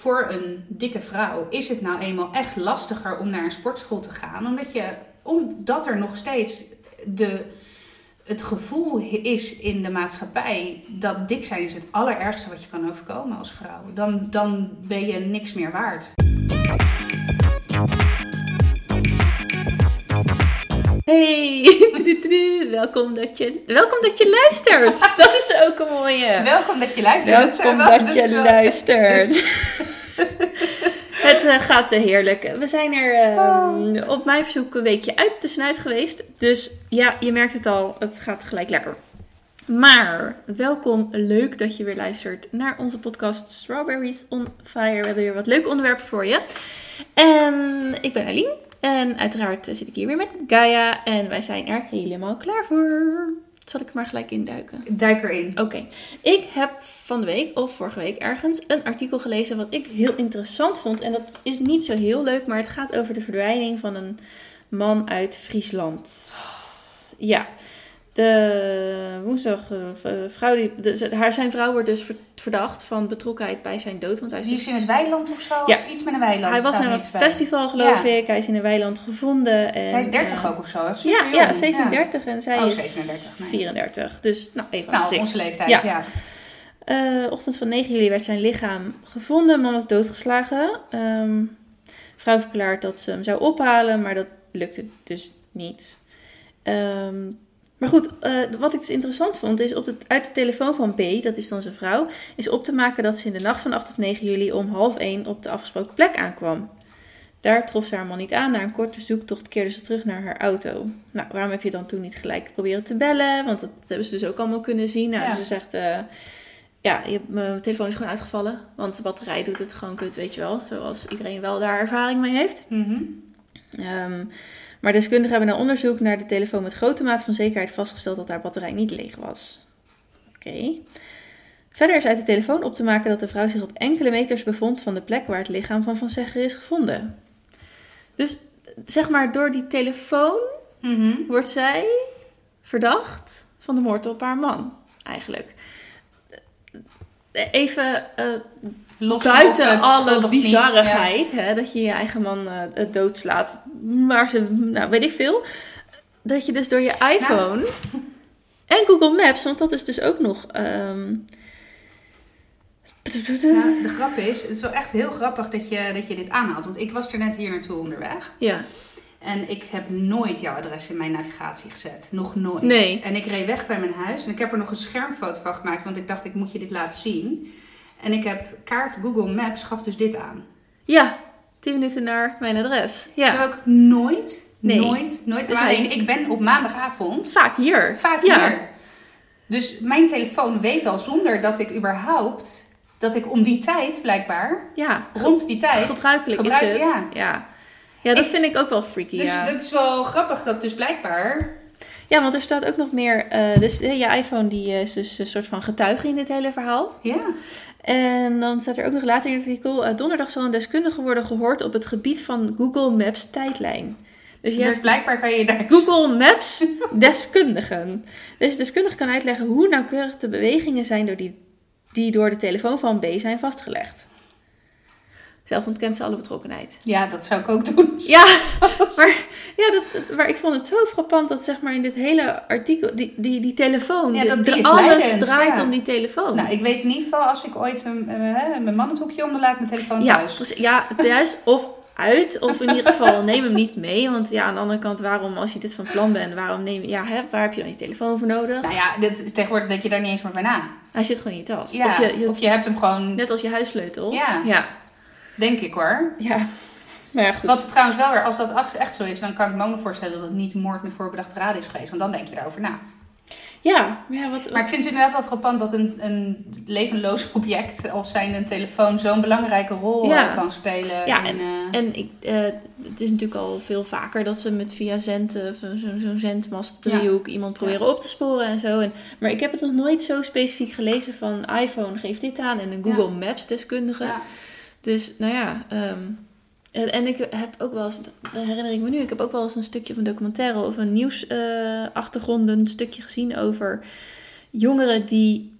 voor een dikke vrouw is het nou eenmaal echt lastiger om naar een sportschool te gaan. Omdat, je, omdat er nog steeds de, het gevoel is in de maatschappij dat dik zijn is het allerergste wat je kan overkomen als vrouw. Dan, dan ben je niks meer waard. Hey, welkom dat je, welkom dat je luistert. Dat is ook een mooie. Welkom dat je luistert. Welkom dat, dat, je wel... luistert. Het uh, gaat uh, heerlijk. We zijn er uh, op mijn verzoek een weekje uit, tussenuit geweest. Dus ja, je merkt het al, het gaat gelijk lekker. Maar welkom, leuk dat je weer luistert naar onze podcast Strawberries on Fire. We hebben weer wat leuke onderwerpen voor je. En ik ben Aline. En uiteraard zit ik hier weer met Gaia. En wij zijn er helemaal klaar voor. Zal ik er maar gelijk induiken? Duik erin. Oké. Ik heb van de week, of vorige week ergens, een artikel gelezen wat ik heel interessant vond. En dat is niet zo heel leuk, maar het gaat over de verdwijning van een man uit Friesland. Ja. De woensdag, de vrouw die, de, haar, zijn vrouw wordt dus verdacht van betrokkenheid bij zijn dood. Want hij is, die is in het weiland of zo? Ja. Iets met een weiland. Hij was naar een festival, geloof ja. ik. Hij is in een weiland gevonden. En, hij is 30 uh, ook of zo? Ja, ja, 37 ja. en zij oh, is 37, nee. 34. Dus, nou, even nou, onze leeftijd, ja. ja. Uh, ochtend van 9 juli werd zijn lichaam gevonden. De man was doodgeslagen. Um, vrouw verklaart dat ze hem zou ophalen, maar dat lukte dus niet. Um, maar goed, uh, wat ik dus interessant vond, is op de, uit de telefoon van B, dat is dan zijn vrouw, is op te maken dat ze in de nacht van 8 op 9 juli om half 1 op de afgesproken plek aankwam. Daar trof ze haar man niet aan. Na een korte zoektocht keerde ze terug naar haar auto. Nou, waarom heb je dan toen niet gelijk proberen te bellen? Want dat hebben ze dus ook allemaal kunnen zien. Nou, ja. ze zegt, uh, ja, je, mijn telefoon is gewoon uitgevallen. Want de batterij doet het gewoon kut, weet je wel. Zoals iedereen wel daar ervaring mee heeft. Mm -hmm. um, maar deskundigen hebben na onderzoek naar de telefoon met grote mate van zekerheid vastgesteld dat haar batterij niet leeg was. Oké. Okay. Verder is uit de telefoon op te maken dat de vrouw zich op enkele meters bevond van de plek waar het lichaam van Van Zegger is gevonden. Dus zeg maar, door die telefoon mm -hmm. wordt zij verdacht van de moord op haar man, eigenlijk. Even uh, Los buiten alle bizarrigheid, ja. hè, dat je je eigen man uh, doodslaat, maar ze, nou weet ik veel, dat je dus door je iPhone nou. en Google Maps, want dat is dus ook nog. Um... Nou, de grap is, het is wel echt heel grappig dat je, dat je dit aanhaalt, want ik was er net hier naartoe onderweg. Ja. En ik heb nooit jouw adres in mijn navigatie gezet. Nog nooit. Nee. En ik reed weg bij mijn huis. En ik heb er nog een schermfoto van gemaakt. Want ik dacht, ik moet je dit laten zien. En ik heb kaart Google Maps gaf dus dit aan. Ja, 10 minuten naar mijn adres. Ja. Terwijl ik nooit, nee. nooit, nooit... Dus alleen, ik ben op maandagavond... Vaak hier. Vaak ja. hier. Dus mijn telefoon weet al zonder dat ik überhaupt... Dat ik om die tijd blijkbaar... Ja. Rond die tijd... Gebruikelijk gebruik, is het. Ja. ja. Ja, dat ik, vind ik ook wel freaky. Dus ja. dat is wel grappig dat dus blijkbaar... Ja, want er staat ook nog meer... Uh, dus uh, je iPhone die is dus een soort van getuige in dit hele verhaal. Ja. En dan staat er ook nog later in het artikel... Uh, donderdag zal een deskundige worden gehoord op het gebied van Google Maps tijdlijn. Dus, je dus hebt blijkbaar kan je daar... Google Maps deskundigen. Dus deskundige kan uitleggen hoe nauwkeurig de bewegingen zijn... Door die, die door de telefoon van B zijn vastgelegd. Zelf ontkent ze alle betrokkenheid. Ja, dat zou ik ook doen. Ja, maar, ja dat, dat, maar ik vond het zo frappant dat zeg maar in dit hele artikel, die, die, die telefoon, ja, dat de, die alles leidend, draait ja. om die telefoon. Nou, ik weet in ieder geval als ik ooit mijn, mijn man het hoekje om, dan laat ik mijn telefoon ja, thuis. Precies, ja, thuis of uit. Of in ieder geval neem hem niet mee. Want ja, aan de andere kant, waarom als je dit van plan bent, waarom neem je, ja, hè, waar heb je dan je telefoon voor nodig? Nou ja, dit, tegenwoordig denk je daar niet eens meer bij na. Hij zit gewoon in je tas. Ja, of, je, je, of je hebt hem gewoon... Net als je huissleutel. Ja. ja. Denk ik hoor. Ja. Nou ja, goed. Wat trouwens wel weer, als dat echt zo is, dan kan ik me ook nog voorstellen dat het niet moord met voorbedachte raad is geweest. Want dan denk je daarover na. Ja, ja wat, Maar ik vind het inderdaad wel frappant dat een, een levenloos object als zijn een telefoon zo'n belangrijke rol ja. kan spelen. Ja, in, en, uh... en ik, uh, het is natuurlijk al veel vaker dat ze met via zend, uh, zo'n zo zendmast driehoek ja. iemand proberen op te sporen en zo. En, maar ik heb het nog nooit zo specifiek gelezen van iPhone geeft dit aan en een Google Maps deskundige. Dus nou ja, um, en, ik heb ook wel eens, dat herinner ik me nu, ik heb ook wel eens een stukje van documentaire of een nieuwsachtergrond, uh, een stukje gezien over jongeren die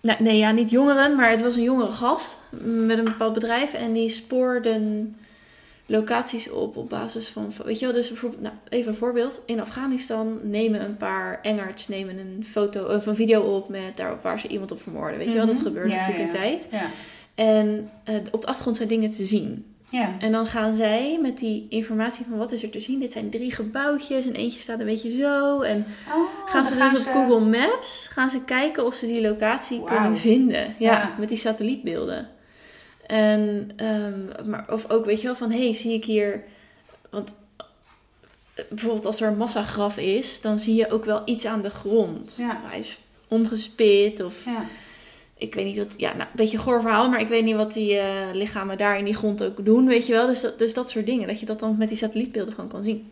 nou, nee, ja, niet jongeren, maar het was een jongere gast met een bepaald bedrijf. En die spoorden locaties op op basis van, weet je wel, dus bijvoorbeeld, nou, even een voorbeeld. In Afghanistan nemen een paar engerts nemen een foto of een video op met daarop waar ze iemand op vermoorden. Weet je wel, dat Mhm. gebeurde Ja, natuurlijk ja. een tijd. Ja. En eh, op de achtergrond zijn dingen te zien. Ja. En dan gaan zij met die informatie van wat is er te zien. Dit zijn drie gebouwtjes en eentje staat een beetje zo. En Oh, gaan ze dus op Google Maps gaan ze kijken of ze die locatie kunnen vinden. Ja, Ja. met die satellietbeelden. En, ehm, maar, of ook, weet je wel, van hé, hey, zie ik hier... Want eh, bijvoorbeeld als er een massagraf is, dan zie je ook wel iets aan de grond. Ja. Hij is omgespit of Ja. Ik weet niet wat, ja, nou, een beetje een goor verhaal, maar ik weet niet wat die eh, lichamen daar in die grond ook doen, weet je wel. Dus dat, dus dat soort dingen, dat je dat dan met die satellietbeelden gewoon kan zien.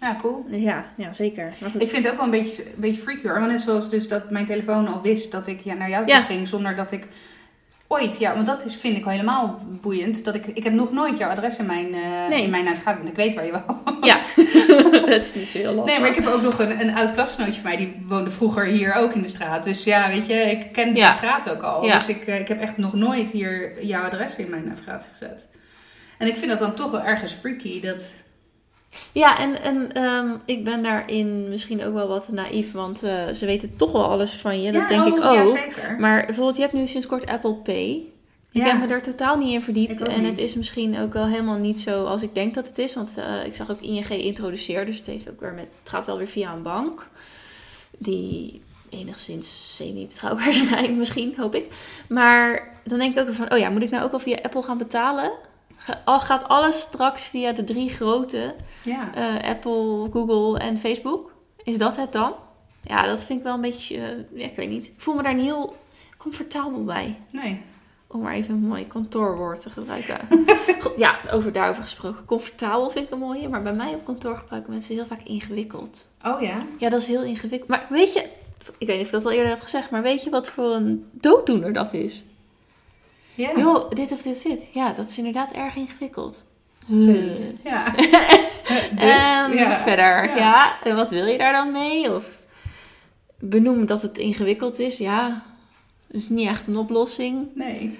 ja, cool. Dus ja, ja, zeker. Maar goed. Ik vind het ook wel een beetje, een beetje freaky hoor. Want net zoals dus dat mijn telefoon al wist dat ik ja, naar jou toe Ja. ging zonder dat ik ooit, ja, want dat is, vind ik al helemaal boeiend. Dat ik, ik heb nog nooit jouw adres in mijn, eh, Nee. in mijn navigatie, want ik weet waar je woont. Ja, dat is niet zo heel lastig. Nee, maar ik heb ook nog een, een oud klasgenootje van mij, die woonde vroeger hier ook in de straat. Dus ja, weet je, ik ken Ja. de straat ook al. Ja. Dus ik, eh, ik heb echt nog nooit hier jouw adres in mijn navigatie gezet. En ik vind dat dan toch wel ergens freaky, dat... Ja, en, en ehm, ik ben daarin misschien ook wel wat naïef, want eh, ze weten toch wel alles van je. Dat ja, denk ik oh, ook. Ja, zeker. Maar bijvoorbeeld, je hebt nu sinds kort Apple Pay. Ik Ja. heb me daar totaal niet in verdiept. Ik En het is misschien ook wel helemaal niet zo als ik denk dat het is. Want eh, ik zag ook ING introduceer. Dus het, heeft ook weer met, het gaat wel weer via een bank. Die enigszins semi-betrouwbaar zijn, misschien, hoop ik. Maar dan denk ik ook weer van, oh ja, moet ik nou ook al via Apple gaan betalen? Al gaat alles straks via de drie grote, Ja. eh, Apple, Google en Facebook? Is dat het dan? Ja, dat vind ik wel een beetje, eh, ja, ik weet niet. Ik voel me daar niet heel comfortabel bij. Nee. Om maar even een mooi kantoorwoord te gebruiken. Ja, over daarover gesproken. Comfortabel vind ik een mooie. Maar bij mij op kantoor gebruiken mensen heel vaak ingewikkeld. Oh ja? Ja, dat is heel ingewikkeld. Maar weet je, ik weet niet of ik dat al eerder heb gezegd. Maar weet je wat voor een dooddoener dat is? Ja. Joh, dit of dit zit. Ja, dat is inderdaad erg ingewikkeld. Punt. Ja. dus, ja. verder, Ja. En wat wil je daar dan mee? Of benoem dat het ingewikkeld is. Ja, dat is niet echt een oplossing. Nee.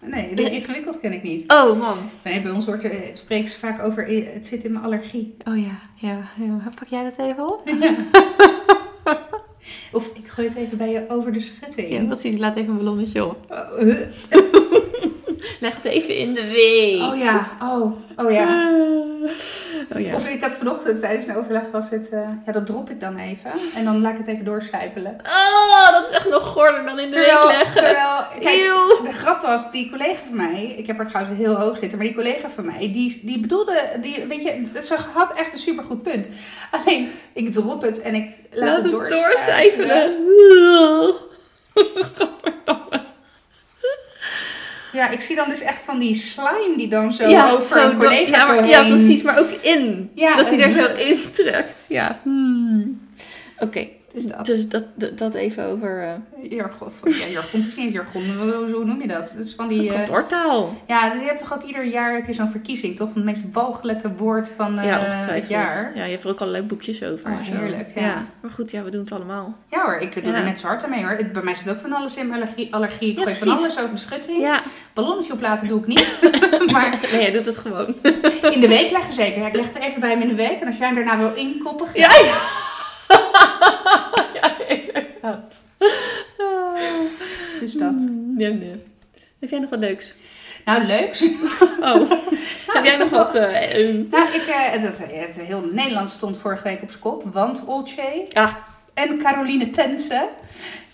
Nee, ingewikkeld ken ik niet. Oh man. Nee, bij ons wordt er, het spreken ze vaak over, eh, het zit in mijn allergie. Oh ja, ja, ja. Pak jij dat even op? Of ik gooi het even bij je over de schutting. Ja, precies. Laat even een ballonnetje op. Oh, huh. Leg het even in de week. oh ja, oh, oh ja. Oh ja. Of ik had vanochtend tijdens een overleg was het, eh, ja dat drop ik dan even. En dan laat ik het even doorcijpelen. Oh, dat is echt nog gorder dan in de Terwijl, week leggen. terwijl kijk, Eeuw. de grap was, die collega van mij, ik heb er trouwens heel hoog zitten, maar die collega van mij, die, die bedoelde, die, weet je, ze had echt een supergoed punt. Alleen, ik drop het en ik laat, Laat het het doorcijpelen. Ja, ik zie dan dus echt van die slime die dan zo ja, over zo een collega ja, maar- precies. Maar ook in. Ja, dat hij er zo in trekt. Ja. Hmm. Oké. Dus dat. Dus dat, dat, dat even over eh Jargon, ja, jargon, het is niet jargon, hoe, noem je dat? Het is van die... eh, kantoortaal. ja, dus je hebt toch ook ieder jaar heb je zo'n verkiezing, toch? Van het meest walgelijke woord van eh, ja, het ongetwijfeld. jaar. Ja, je hebt er ook allerlei boekjes over. Zo. heerlijk, ja. Maar goed, ja, we doen het allemaal. Ja hoor, ik doe er net zo hard aan mee hoor. Het- Bij mij zit ook van alles in, allergie. allergie. Ik gooi van alles over de schutting. Ja. Ballonnetje oplaten doe ik niet. maar Nee, jij doet het gewoon. in de week leggen zeker. Ik leg er even bij hem in de week. En als jij hem daarna wil inkoppen, Ja, ja. ja, inderdaad. Dus dat. Nee, nee. Heb jij nog wat leuks? Nou, leuks. Oh, heb jij nog wat? eh, eh, Nou, ik, eh, dat, het heel Nederland stond vorige week op z'n kop. Want Olcay Ah. en Caroline Tense,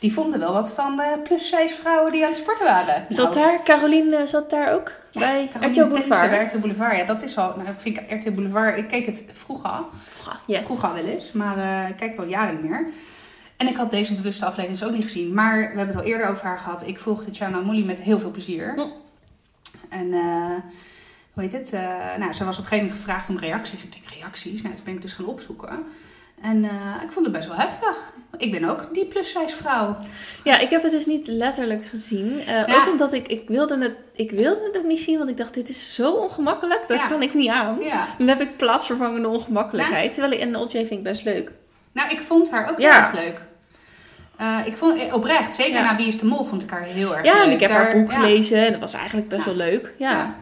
die vonden wel wat van uh, plus-size vrouwen die aan het sporten waren. Zat Nou, daar, Caroline zat daar ook? bij RTL Boulevard? bij RTL Boulevard. Ja, dat is al, nou, vind ik RTL Boulevard, ik keek het vroeger al. Yes. Vroeger al wel eens, maar eh, ik kijk het al jaren niet meer. En ik had deze bewuste aflevering dus ook niet gezien. Maar we hebben het al eerder over haar gehad. Ik volgde Chana Molly met heel veel plezier. En eh, hoe heet het? Eh, nou, ze was op een gegeven moment gevraagd om reacties. Ik denk reacties? Nou, toen ben ik dus gaan opzoeken. En eh, ik vond het best wel heftig. Ik ben ook die plus-size vrouw. Ja, ik heb het dus niet letterlijk gezien. Eh, Ja. Ook omdat ik, ik, wilde het, ik wilde het ook niet zien, want ik dacht, dit is zo ongemakkelijk, dat Ja. kan ik niet aan. Ja. Dan heb ik plaatsvervangende ongemakkelijkheid. Terwijl ik, en Olje vind ik best leuk. Nou, ik vond haar ook Ja. heel erg leuk. Eh, ik vond oprecht, zeker Ja. na Wie is de Mol, vond ik haar heel erg Ja, leuk. en ik heb haar boek ja. gelezen en dat was eigenlijk best Ja. wel leuk. Ja.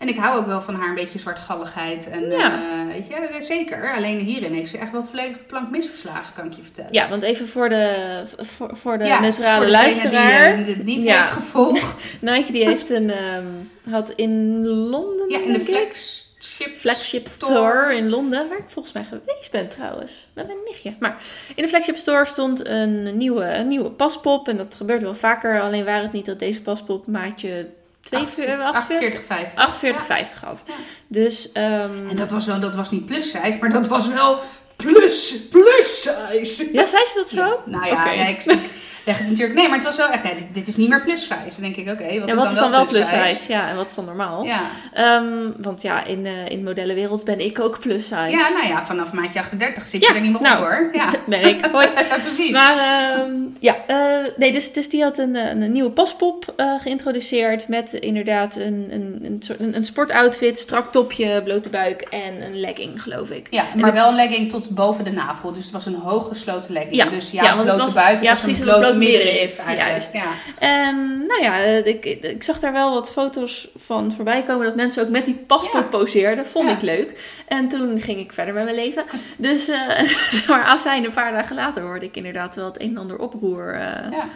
En ik hou ook wel van haar een beetje zwartgalligheid. En, Ja. eh, weet je, is zeker. Alleen hierin heeft ze echt wel volledig de plank misgeslagen, kan ik je vertellen. Ja, want even voor de, voor, voor de Ja, neutrale voor luisteraar. Die, eh, dit niet Ja. heeft gevolgd. Nike die heeft een, ehm, had in Londen, Ja, in de flagship, flagship store in Londen, waar ik volgens mij geweest ben trouwens. Met mijn nichtje. Maar in de flagship store stond een nieuwe, een nieuwe paspop. En dat gebeurt wel vaker. Alleen waren het niet dat deze paspop maatje 42, 48, 48, 50. 48,50 had. Ja. Dus, ehm, En dat was wel, dat was niet plus size, maar dat was wel plus, plus size. Ja, zei ze dat zo? Ja, nou ja, Oké. nee, ik, leg het natuurlijk. Nee, maar het was wel echt. Nee, dit, dit is niet meer plus size. Dan denk ik, oké, wat, Ja, wat is dan wel plus size? Ja, en wat is dan normaal? Ja. Ehm, want ja, in, eh, in de modellenwereld ben ik ook plus size. ja, nou ja, vanaf maatje 38 zit je er niet meer nou. op hoor. Ja, ben ik. Hoi. Ja, precies. Maar ehm, ja, eh, nee, dus, dus die had een, eh, een nieuwe paspop geïntroduceerd met inderdaad een, een, een, soort, een, sportoutfit, strak topje, blote buik en een legging, geloof ik. Ja, maar wel een legging tot boven de navel. Dus het was een hooggesloten legging. Ja, dus ja, blote buik. Het ja, was precies, een blote bloot middenrif juist. Ja. En nou ja, eh, ik, ik zag daar wel wat foto's van voorbij komen dat mensen ook met die paspop Ja. poseerden. Vond Ja. ik leuk. En toen ging ik verder met mijn leven. Dus, eh maar afijn, een paar dagen later hoorde ik inderdaad wel het een en ander oproer eh, Ja.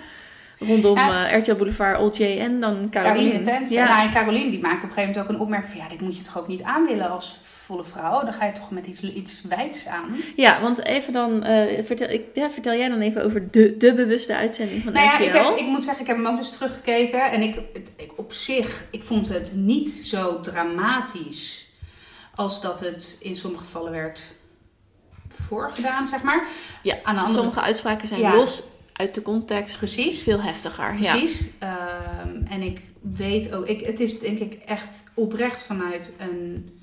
rondom Ja. RTL Boulevard, Old J en dan Caroline. Caroline Tens. Ja. Nou, en Caroline die maakte op een gegeven moment ook een opmerking van... Ja, dit moet je toch ook niet aan willen als volle vrouw? Dan ga je toch met iets, iets wijds aan. ja, want even dan, eh, vertel, ik, ja, vertel jij dan even over de, de bewuste uitzending van Nou ja, RTL. ik, heb, ik moet zeggen, ik heb hem ook dus teruggekeken. En ik, ik, op zich, ik vond het niet zo dramatisch als dat het in sommige gevallen werd voorgedaan, zeg maar. Ja, Aan de andere sommige uitspraken zijn Ja. los uit de context. Precies. Veel heftiger. Ja. Precies. Ehm, en ik weet ook, ik, het is denk ik echt oprecht vanuit een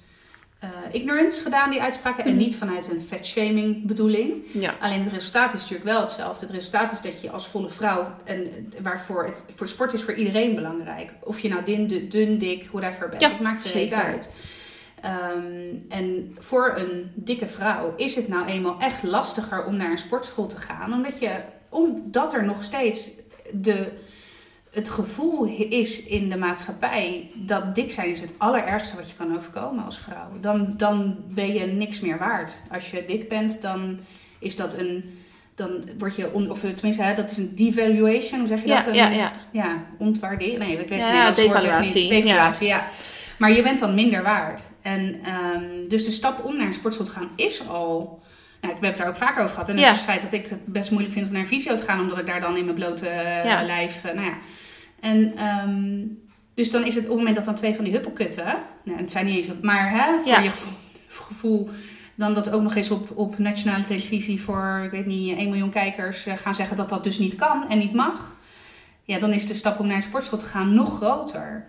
eh, ignorance gedaan, die uitspraken. En Mhm. niet vanuit een fatshaming bedoeling. Ja. Alleen het resultaat is natuurlijk wel hetzelfde. Het resultaat is dat je als volle vrouw, en waarvoor het voor sport is voor iedereen belangrijk. Of je nou dun, dun, dik, whatever bent. Ja, het maakt er niet uit. Ehm, en voor een dikke vrouw is het nou eenmaal echt lastiger om naar een sportschool te gaan. Omdat, je, omdat er nog steeds de, het gevoel is in de maatschappij dat dik zijn is het allerergste wat je kan overkomen als vrouw. Dan, dan ben je niks meer waard. Als je dik bent, dan is dat een. Dan word je, on, of tenminste, hè, dat is een devaluation, hoe zeg je Ja, dat? Een, ja, ja. ja, ontwaarderen. Nee, ik weet Ja, ja, even devaluatie, niet. Devaluatie, ja. Maar je bent dan minder waard. En ehm, dus de stap om naar een sportschool te gaan is al... Nou, we hebben het daar ook vaker over gehad. En Ja. is het feit dat ik het best moeilijk vind om naar een fysio te gaan. Omdat ik daar dan in mijn blote eh, Ja. lijf... eh, nou ja. En ehm, dus dan is het op het moment dat dan twee van die huppelkutten... Nou, het zijn niet eens... op- Maar hè, voor Ja. je gevoel, gevoel... Dan dat ook nog eens op, op nationale televisie voor, ik weet niet, 1 miljoen kijkers eh, gaan zeggen dat dat dus niet kan en niet mag. Ja, dan is de stap om naar een sportschool te gaan nog groter.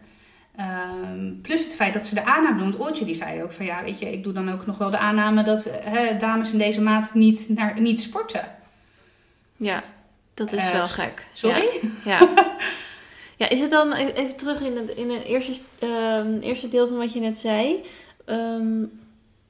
Ehm, plus het feit dat ze de aanname doen. Want Oortje die zei ook van ja, weet je, ik doe dan ook nog wel de aanname dat eh, dames in deze maat niet, naar, niet sporten. Ja, dat is Eh, wel gek. Sorry? Ja. ja. Ja, is het dan e- even terug in het, in het eerste, ehm, eerste deel van wat je net zei? Ehm,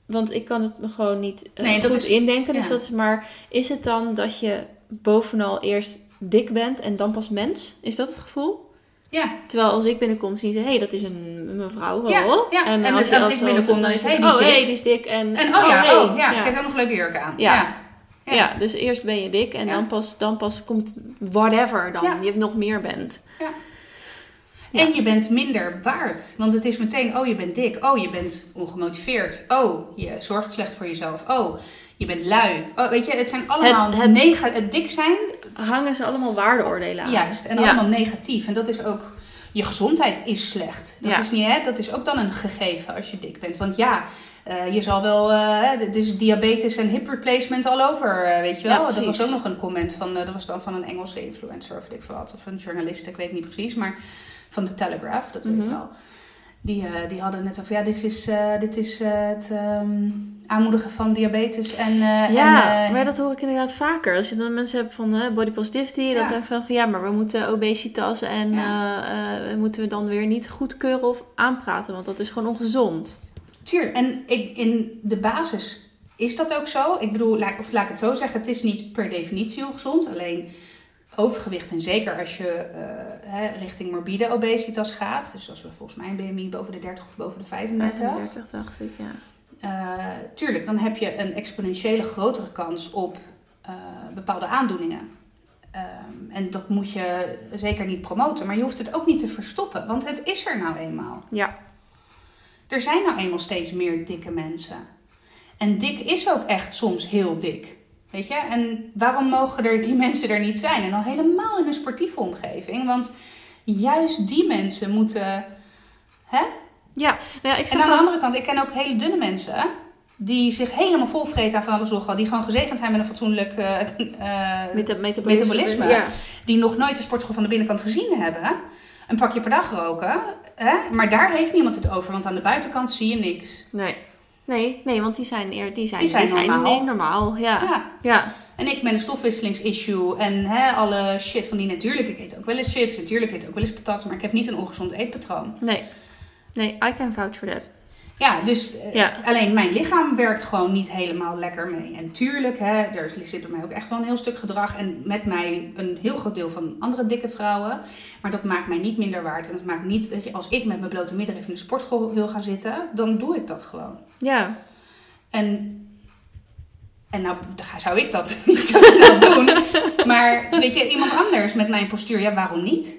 want ik kan het me gewoon niet eh, Nee, dat goed is- indenken. Dus dat is maar, is het dan dat je bovenal eerst dik bent en dan pas mens? Is dat het gevoel? Ja, Terwijl als ik binnenkom, zien ze, hé, hey, dat is een mevrouw. Ja, oh. ja. En als ik binnenkom, dan is, die is oh, dik. hey, die is dik. En, en oh, ja, hey, oh ja, ze heeft ook nog leuke jurk aan. Ja. Ja. Dus eerst ben je dik en dan, pas, dan pas komt whatever dan je nog meer bent. Ja. En je bent minder waard. Want het is meteen, oh je bent dik. Oh je bent ongemotiveerd. Oh je zorgt slecht voor jezelf. Oh je bent lui. Oh, weet je, het zijn allemaal Het- het- nega- het dik zijn Hangen ze allemaal waardeoordelen aan. Juist, en Ja. allemaal negatief. En dat is ook, je gezondheid is slecht. Dat, Ja. is, niet, hè, dat is ook dan een gegeven als je dik bent. Want ja, eh, je zal wel, eh, hè, het is diabetes en hip replacement all over, eh, weet je wel. Ja, dat was ook nog een comment van, eh, dat was dan van een Engelse influencer of weet ik veel wat. Of een journalist, ik weet niet precies, maar van de Telegraph, dat weet Mhm. ik wel. Die, eh, die hadden net over, ja, dit is, eh, dit is eh, het ehm, aanmoedigen van diabetes en... Ja, en, maar dat hoor ik inderdaad vaker. Als je dan mensen hebt van body positivity, dat Ja. dan van, ja, maar we moeten obesitas en Ja. moeten we dan weer niet goedkeuren of aanpraten, want dat is gewoon ongezond. Tuurlijk, en ik, in de basis is dat ook zo. Ik bedoel, of laat ik het zo zeggen, het is niet per definitie ongezond. Alleen overgewicht en zeker als je eh, richting morbide obesitas gaat, dus als we volgens mij een BMI boven de 30 of boven de 35, 35 dacht ik, ja. eh, tuurlijk, dan heb je een exponentiële grotere kans op eh, bepaalde aandoeningen. Ehm, en dat moet je zeker niet promoten, maar je hoeft het ook niet te verstoppen, want het is er nou eenmaal. Ja. Er zijn nou eenmaal steeds meer dikke mensen. En dik is ook echt soms heel dik. Weet je? En waarom mogen er die mensen er niet zijn? En al helemaal in een sportieve omgeving. Want juist die mensen moeten. Hè? Ja, nou ja, ik En aan de andere kant, ik ken ook hele dunne mensen. Die zich helemaal volvreten aan van alles nog wel. Die gewoon gezegend zijn met een fatsoenlijk eh, eh, metabolisme. metabolisme. Ja. die nog nooit de sportschool van de binnenkant gezien hebben. Een pakje per dag roken. Hè? Maar daar heeft niemand het over, want aan de buitenkant zie je niks. Nee. Nee, nee, want die zijn, eer, die zijn, Die zijn normaal. normaal. Ja. Ja. Ja. En ik met een stofwisselingsissue en hè, alle shit van die. Natuurlijk, ik eet ook wel eens chips. Natuurlijk, ik eet ook wel eens patat. Maar ik heb niet een ongezond eetpatroon. Nee. Nee, I can vouch for that. Ja, dus eh, Ja. alleen mijn lichaam werkt gewoon niet helemaal lekker mee. En tuurlijk, hè, er zit bij mij ook echt wel een heel stuk gedrag. En met mij een heel groot deel van andere dikke vrouwen. Maar dat maakt mij niet minder waard. En dat maakt niet dat je als ik met mijn blote middenrif in de sportschool wil gaan zitten, dan doe ik dat gewoon. Ja. En, en nou zou ik dat niet zo snel doen. Maar weet je, iemand anders met mijn postuur, ja, waarom niet?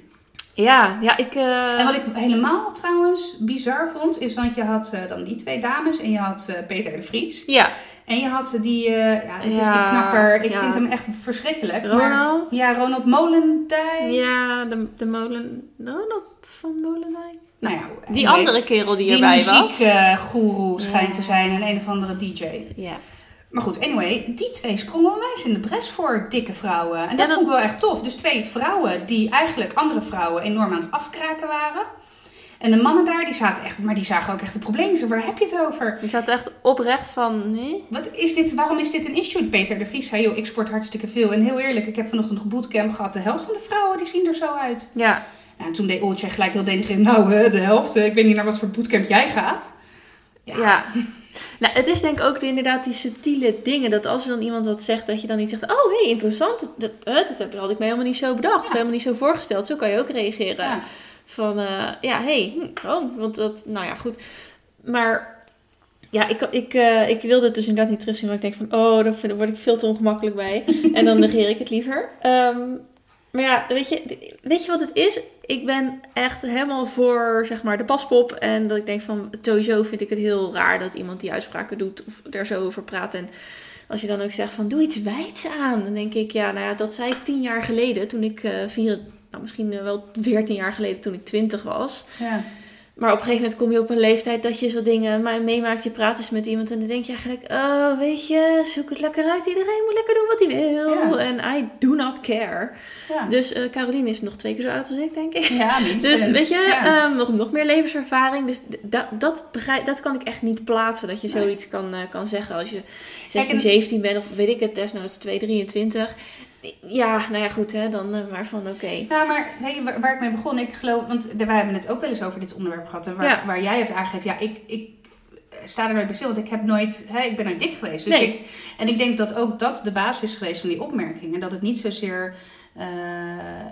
Ja, ja, ik... eh, En wat ik helemaal trouwens bizar vond, is want je had eh, dan die twee dames en je had eh, Peter de Vries. Ja, En je had die, ja, het is die knakker. Ik ja. vind hem echt verschrikkelijk. Maar, Ronald. ja, Ronald Molendijk. Ja, de, de molen... Ronald van Molendijk? Nou ja, Die andere kerel die, die erbij was. muziekgoeroe schijnt te zijn en een of andere DJ. Ja. Maar goed, anyway, die twee sprongen onwijs in de bres voor dikke vrouwen. En dat, Ja, dat- vond ik wel echt tof. Dus twee vrouwen die eigenlijk andere vrouwen enorm aan het afkraken waren. En de mannen daar, die zaten echt, maar die zagen ook echt het probleem. Ze, waar heb je het over? Die zat echt oprecht van... Nee? Wat is dit, waarom is dit een issue? Peter de Vries zei, joh, ik sport hartstikke veel. En heel eerlijk, ik heb vanochtend een bootcamp gehad. De helft van de vrouwen, die zien er zo uit. Ja. Nou, en toen deed Oltje gelijk heel denigrerend. Nou, de helft. Ik weet niet naar wat voor bootcamp jij gaat. Ja. Nou, het is denk ik ook de- inderdaad die subtiele dingen. Dat als er dan iemand wat zegt, dat je dan niet zegt... Oh, hé, hey, interessant. Dat, dat, dat had ik me helemaal niet zo bedacht. Of helemaal niet zo voorgesteld. Zo kan je ook reageren. Ja. Van, eh, ja, hé, hey, hm, oh, want dat... Nou ja, goed. Maar... Ja, ik, ik, eh, ik wilde het dus inderdaad niet terugzien. Want ik denk van, oh, daar vind- daar word ik veel te ongemakkelijk bij. en dan negeer ik het liever. Ehm, maar ja, weet je, weet je wat het is? Ik ben echt helemaal voor, zeg maar, de paspop. En dat ik denk van, sowieso vind ik het heel raar dat iemand die uitspraken doet of er zo over praat. En als je dan ook zegt van, doe iets wijds aan. Dan denk ik, ja, nou ja, dat zei ik tien jaar geleden. Toen ik, eh vier, nou misschien eh, wel veertien jaar geleden, toen ik twintig was. Ja. Maar op een gegeven moment kom je op een leeftijd dat je zo dingen meemaakt. Je praat eens met iemand en dan denk je eigenlijk... Oh, weet je, zoek het lekker uit. Iedereen moet lekker doen wat hij wil. Ja. En I do not care. Ja. Dus eh Caroline is nog twee keer zo oud als ik, denk ik. ja, minstens. Dus weet je, Ja. ehm, nog, nog meer levenservaring. Dus dat, dat, begrijp, dat kan ik echt niet plaatsen. Dat je Nee. zoiets kan, eh, kan zeggen als je 16, en- 17 bent. Of weet ik het, desnoods 2, 23. Ja, nou ja, goed hè. Dan eh, maar van oké. Nou, maar je waar, waar ik mee begon? Ik geloof, want we hebben het ook wel eens over dit onderwerp gehad. En waar, Ja. waar jij hebt aangegeven, ja, ik, ik sta er nooit bij stil. Want ik heb nooit, hè, ik ben nooit dik geweest. Dus Nee. ik, en ik denk dat ook dat de basis is geweest van die opmerking. En dat het niet zozeer eh,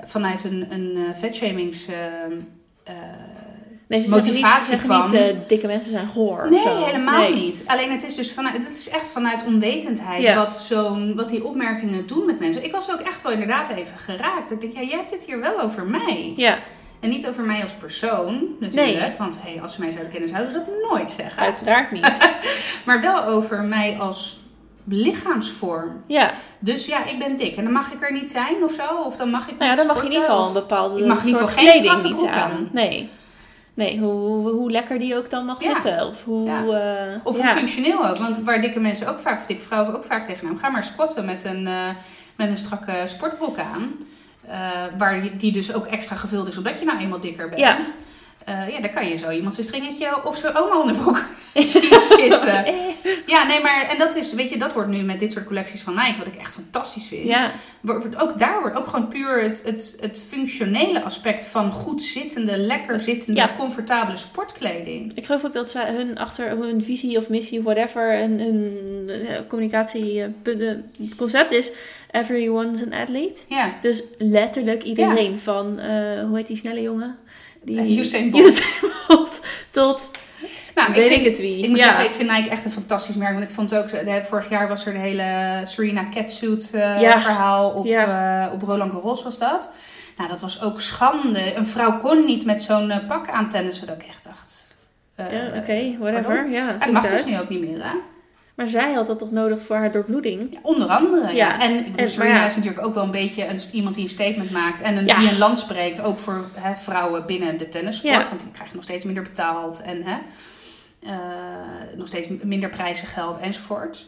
vanuit een, een eh, vetshamings... eh, eh, Nee, ze zeggen niet, ze Motivatie zeggen kwam. niet eh, dikke mensen zijn goor. Nee, zo. helemaal Nee. niet. Alleen het is dus vanuit, het is echt vanuit onwetendheid Ja. wat, zo'n, wat die opmerkingen doen met mensen. Ik was ook echt wel inderdaad even geraakt. Ik denk, ja, jij hebt het hier wel over mij. Ja, En niet over mij als persoon natuurlijk. Nee. Want hey, als ze mij zouden kennen, zouden ze dat nooit zeggen. uiteraard niet. Maar wel over mij als lichaamsvorm. ja, Dus ja, ik ben dik. En dan mag ik er niet zijn of zo. Of dan mag ik nou ja, niet dan mag je in ieder geval een bepaalde Ik mag in ieder geval geen kleding strakke niet broek aan. aan. Nee. Nee, hoe, hoe, lekker die ook dan mag Ja. zitten. Of hoe... Ja. eh, Of ja. hoe functioneel ook. Want waar dikke mensen ook vaak, of dikke vrouwen ook vaak tegenaan. Ga maar squatten met een, eh, met een strakke sportbroek aan. eh, waar die dus ook extra gevuld is omdat je nou eenmaal dikker bent. Ja. eh, ja, daar kan je zo iemand zijn stringetje of zijn oma onderbroek zien zitten. Eh. Ja, nee, maar en dat is, weet je, dat wordt nu met dit soort collecties van Nike, wat ik echt fantastisch vind. Ja, Wordt- Ook daar wordt ook gewoon puur het, het, het functionele aspect van goed zittende, lekker zittende, Ja. comfortabele sportkleding. ik geloof ook dat zij hun achter hun visie of missie, whatever, een, een eh, communicatie eh, punt- eh, concept is. Everyone's an athlete. Ja. Dus letterlijk iedereen van, hoe heet die snelle jongen? Die, Eh, Usain Bolt. Usain Bolt tot Nou, weet ik, ik, vind, het wie. ik moet ja. zeggen, ik vind Nike echt een fantastisch merk. Want ik vond ook, vorig jaar was er de hele Serena Catsuit eh, Ja. verhaal op, Ja. eh, op Roland Garros was dat. Nou, dat was ook schande. Een vrouw kon niet met zo'n pak aan tennissen. Dat ik echt dacht... ja, oké, whatever. pardon? Ja, Het mag dus nu ook niet meer, hè? Maar zij had dat toch nodig voor haar doorbloeding? Ja, onder andere, ja. Ja. En, En- Serena is natuurlijk ook wel een beetje een, iemand die een statement maakt. En een, die een land spreekt, ook voor hè, vrouwen binnen de tennissport. Want die krijgen nog steeds minder betaald. En hè, eh, nog steeds minder prijzen, geld enzovoort.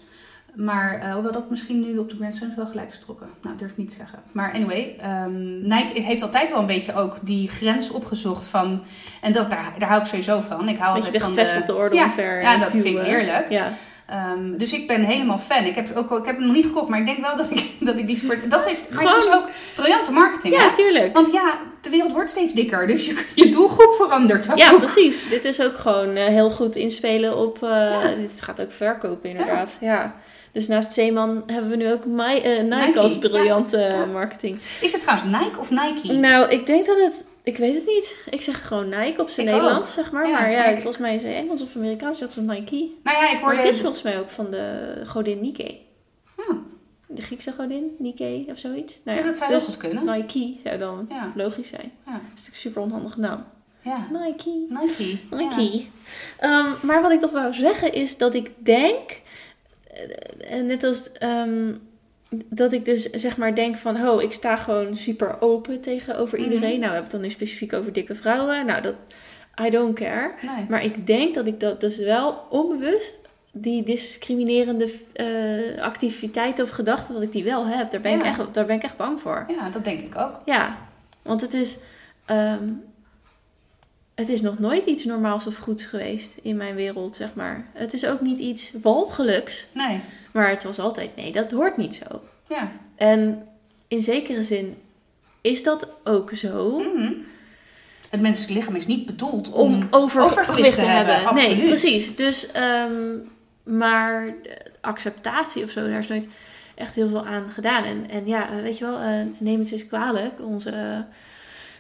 Maar eh, hoewel dat misschien nu op de Grand Slams wel gelijk is getrokken. Nou, durf ik niet te zeggen. Maar anyway, ehm, Nike heeft altijd wel een beetje ook die grens opgezocht van... En dat, daar, daar hou ik sowieso van. Ik hou altijd de van gevestigde orde ja, Ja, dat vind ik heerlijk. Ja. Ehm, dus ik ben helemaal fan. Ik heb, ook, ik heb hem nog niet gekocht, maar ik denk wel dat ik, dat ik die sport... Dat is, maar het is ook briljante marketing, ja, hè? tuurlijk. Want ja, de wereld wordt steeds dikker, dus je, je doelgroep verandert ook. Ja, precies. Dit is ook gewoon eh, heel goed inspelen op... eh, Ja. Dit gaat ook verkopen, inderdaad. Ja. Dus naast Zeeman hebben we nu ook My, eh, Nike, Nike, als briljante ja. Ja. marketing. Is het trouwens Nike of Nike? Nou, ik denk dat het... Ik weet het niet. Ik zeg gewoon Nike op zijn Ik Nederlands, ook. zeg maar. Ja, maar ja, maar volgens mij is het Engels of Amerikaans. Dat is Nike. Nou ja, ik Maar hoorde... het is volgens mij ook van de godin Nike. Ja. De Griekse godin, Nike of zoiets. Nou Ja, dat zou dus goed kunnen. Nike zou dan logisch zijn. Ja. Dat is natuurlijk super onhandige naam. Ja, Nike. Nike. Ja. Nike. Ehm, maar wat ik toch wou zeggen is dat ik denk, en net als ehm, dat ik dus zeg maar denk van, oh, ik sta gewoon super open tegenover Mhm. iedereen. Nou, we hebben het dan nu specifiek over dikke vrouwen. Nou, dat, I don't care. Nee. Maar ik denk dat ik dat dus wel onbewust, die discriminerende eh, activiteiten of gedachten, dat ik die wel heb. Daar ben, ik, echt, daar ben ik echt bang voor. Ja, dat denk ik ook. Ja, want het is, ehm, het is nog nooit iets normaals of goeds geweest in mijn wereld, zeg maar. Het is ook niet iets walgelijks, Nee. maar het was altijd, nee, dat hoort niet zo. Ja. En in zekere zin is dat ook zo. Mhm. Het menselijk lichaam is niet bedoeld om... Om over, overgewicht te te hebben. hebben, Nee, absoluut. precies. Dus, ehm, maar acceptatie of zo, daar is nooit echt heel veel aan gedaan. En, en ja, weet je wel, eh, neem het eens kwalijk, onze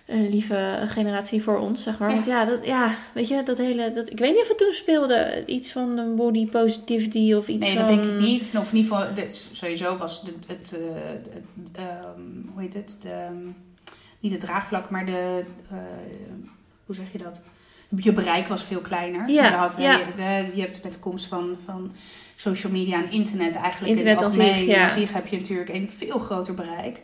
eh, lieve generatie voor ons, zeg maar. Ja. Want ja, dat, ja, weet je, dat hele, dat, ik weet niet of het toen speelde, iets van een body positivity of iets Nee, van... dat denk ik niet. Of in ieder geval, dit- sowieso was het, eh, het, ehm, hoe heet het, de, ehm, niet het draagvlak, maar de, eh, hoe zeg je dat? Je bereik was veel kleiner. Ja, je, had, ja. je, je hebt met de komst van, van social media en internet eigenlijk Internet in het algemeen, zich, ja. als zich heb je natuurlijk een veel groter bereik.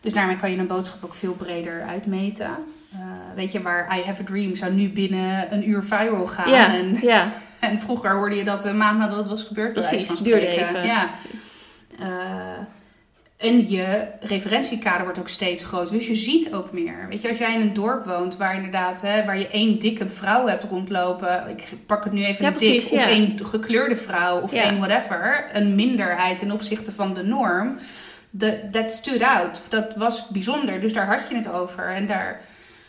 Dus daarmee kan je een boodschap ook veel breder uitmeten. Eh, weet je, waar I Have a Dream zou nu binnen een uur viral gaan. Ja, En ja, en vroeger hoorde je dat een maand nadat het was gebeurd. Precies, van duurde even. Ja. Eh, en je referentiekader wordt ook steeds groter. Dus je ziet ook meer. Weet je, als jij in een dorp woont waar inderdaad, hè, waar je één dikke vrouw hebt rondlopen. Ik pak het nu even Ja, een precies, dik. Of één gekleurde vrouw of één whatever. Een minderheid ten opzichte van de norm. De- That stood out. Dat was bijzonder. Dus daar had je het over. En daar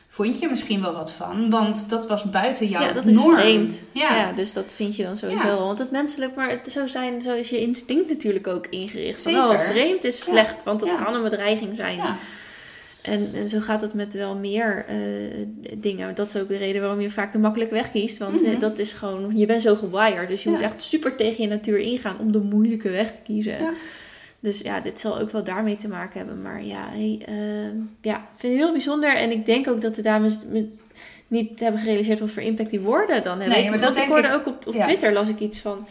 vond je misschien wel wat van. Want dat was buiten jouw ja, dat is norm. vreemd. Ja. Ja. dus dat vind je dan sowieso. Ja. Want het menselijk, maar het, zo, zijn, zo is je instinct natuurlijk ook ingericht. Van, Zeker. oh, vreemd is Ja. slecht, want Ja. kan een bedreiging zijn. Ja. En, en zo gaat het met wel meer eh, dingen. Dat is ook de reden waarom je vaak de makkelijke weg kiest. Want eh, Mhm. dat is gewoon, je bent zo gewired. Dus je moet echt super tegen je natuur ingaan om de moeilijke weg te kiezen. Dus ja, dit zal ook wel daarmee te maken hebben. Maar ja, hey, eh, ja, ik vind het heel bijzonder. En ik denk ook dat de dames me- niet hebben gerealiseerd wat voor impact die woorden dan hebben. Nee, Ik- maar dat want ik hoorde ik- ook op, op ja. Twitter, las ik iets van...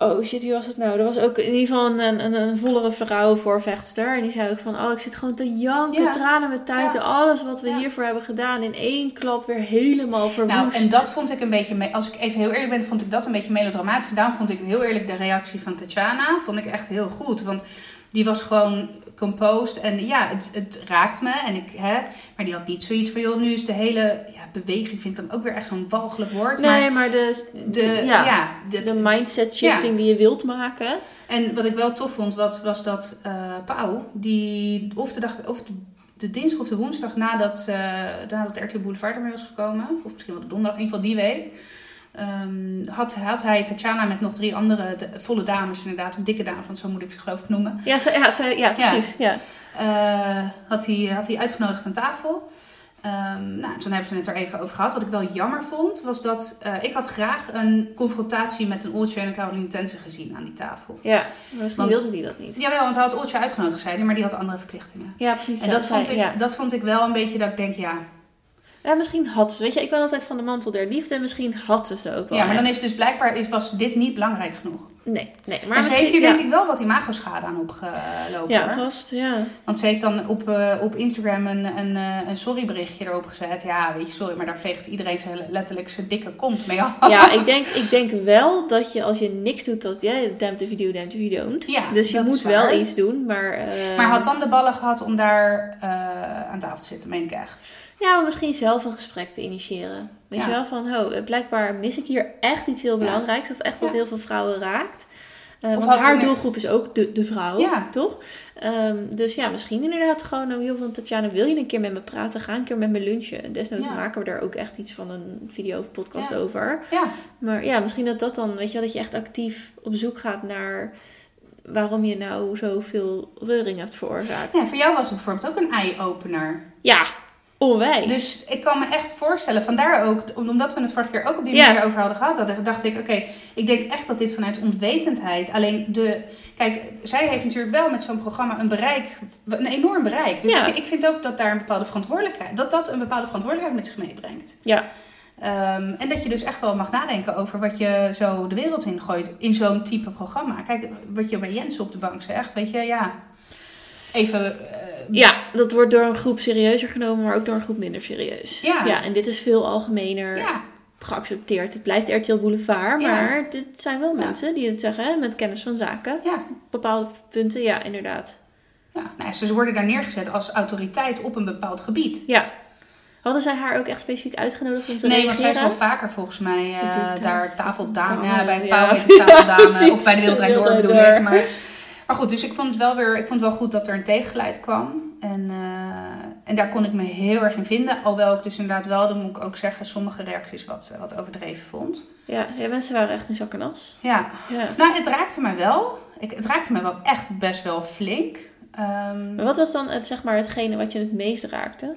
Oh shit, wie was het nou? Er was ook in ieder geval een, een, een vollere vrouw voorvechtster. En die zei ook van, oh ik zit gewoon te janken, Ja. tranen met tuiten. Ja. Alles wat we Ja. hiervoor hebben gedaan in één klap weer helemaal verwoest. Nou, en dat vond ik een beetje, als ik even heel eerlijk ben, vond ik dat een beetje melodramatisch. Daarom vond ik heel eerlijk de reactie van Tatjana, vond ik echt heel goed. Want Die was gewoon composed. En ja, het, het raakt me. En ik, hè, maar die had niet zoiets van, joh, nu is de hele ja, beweging, vind ik dan ook weer echt zo'n walgelijk woord. Nee, maar maar de, de, ja, ja, dit- de mindset shifting die je wilt maken. En wat ik wel tof vond, wat, was dat eh Pauw, die of de dag, of de, de dinsdag of de woensdag nadat, eh nadat RTL Boulevard ermee was gekomen, of misschien wel de donderdag, in ieder geval die week, ehm, had, had hij Tatjana met nog drie andere de- volle dames, inderdaad, of dikke dames, want zo moet ik ze geloof ik noemen, Ja, ze, ja, ze, ja precies. Ja. eh, had, hij, had hij uitgenodigd aan tafel. Ehm, nou, toen hebben ze het er even over gehad. Wat ik wel jammer vond, was dat eh, ik had graag een confrontatie met een Oltje en een Caroline Tense gezien aan die tafel. ja, misschien Want- wilde die dat niet. Jawel, want hij had Oltje uitgenodigd, zei hij, maar die had andere verplichtingen. Ja, precies. En dat vond, ik, ja. dat vond ik wel een beetje dat ik denk, ja. Ja, misschien had ze. Weet je, ik ben altijd van de mantel der liefde. En misschien had ze ze ook wel. Ja, maar dan is dus blijkbaar was dit niet belangrijk genoeg. Nee, nee. Maar en ze heeft hier ja. denk ik wel wat imago-schade aan opgelopen. Ja, vast. Ja. Want ze heeft dan op, eh, op Instagram een, een, eh, een sorry-berichtje erop gezet. Ja, weet je, sorry, maar daar veegt iedereen zijn, letterlijk zijn dikke kont mee af. Ja, ik denk, ik denk wel dat je als je niks doet, dat ja, damn the video, damn the video don't. Ja, dus je moet wel iets doen, maar... eh, Maar had dan de ballen gehad om daar aan tafel te zitten, meen ik echt. Ja, misschien zelf een gesprek te initiëren. Weet Ja. je wel, van oh, blijkbaar mis ik hier echt iets heel belangrijks. Of echt wat heel veel vrouwen raakt. Of want haar doelgroep is ook de, de vrouw, Ja. toch? Ehm, dus ja, misschien inderdaad gewoon oh, heel van Tatjana, wil je een keer met me praten? Ga een keer met me lunchen. Desnoods Ja. maken we daar ook echt iets van een video of podcast Ja. over. Ja, Maar ja, misschien dat dat dan, weet je wel, dat je echt actief op zoek gaat naar waarom je nou zoveel reuring hebt veroorzaakt. ja, voor jou was het bijvoorbeeld ook een eye-opener. Ja, onwijs. Dus ik kan me echt voorstellen, vandaar ook, omdat we het vorige keer ook op die Ja. manier over hadden gehad, hadden, dacht ik, oké, ik denk echt dat dit vanuit onwetendheid, alleen de, kijk, zij heeft natuurlijk wel met zo'n programma een bereik, een enorm bereik. Dus Ja. ik, ik vind ook dat daar een bepaalde verantwoordelijkheid, dat dat een bepaalde verantwoordelijkheid met zich meebrengt. Ja. Ehm, en dat je dus echt wel mag nadenken over wat je zo de wereld in gooit in zo'n type programma. Kijk, wat je bij Jensen op de bank zegt, weet je, ja, even... eh, Ja, dat wordt door een groep serieuzer genomen, maar ook door een groep minder serieus. Ja. en dit is veel algemener ja, geaccepteerd. Het blijft RTL Boulevard, Ja. maar dit zijn wel Ja. mensen die het zeggen met kennis van zaken. ja. Op bepaalde punten, ja, inderdaad. Ja, nou, ze worden daar neergezet als autoriteit op een bepaald gebied. Ja. Hadden zij haar ook echt specifiek uitgenodigd om te Nee, want zij is wel vaker volgens mij eh, tafel- daar tafeldame. dame, Ja, bij ja. Pauw heet tafeldame. of bij de Wereldrijd Door bedoel ik. Maar, maar goed, dus ik vond, het wel weer, ik vond het wel goed dat er een tegengeluid kwam. En, eh, en daar kon ik me heel erg in vinden. Alhoewel ik dus inderdaad wel, dan moet ik ook zeggen, sommige reacties wat, wat overdreven vond. Ja, ja, mensen waren echt in zak en as. Ja, Ja. nou het raakte mij wel. Ik, het raakte me wel echt best wel flink. Ehm, Maar wat was dan het, zeg maar, hetgene wat je het meest raakte?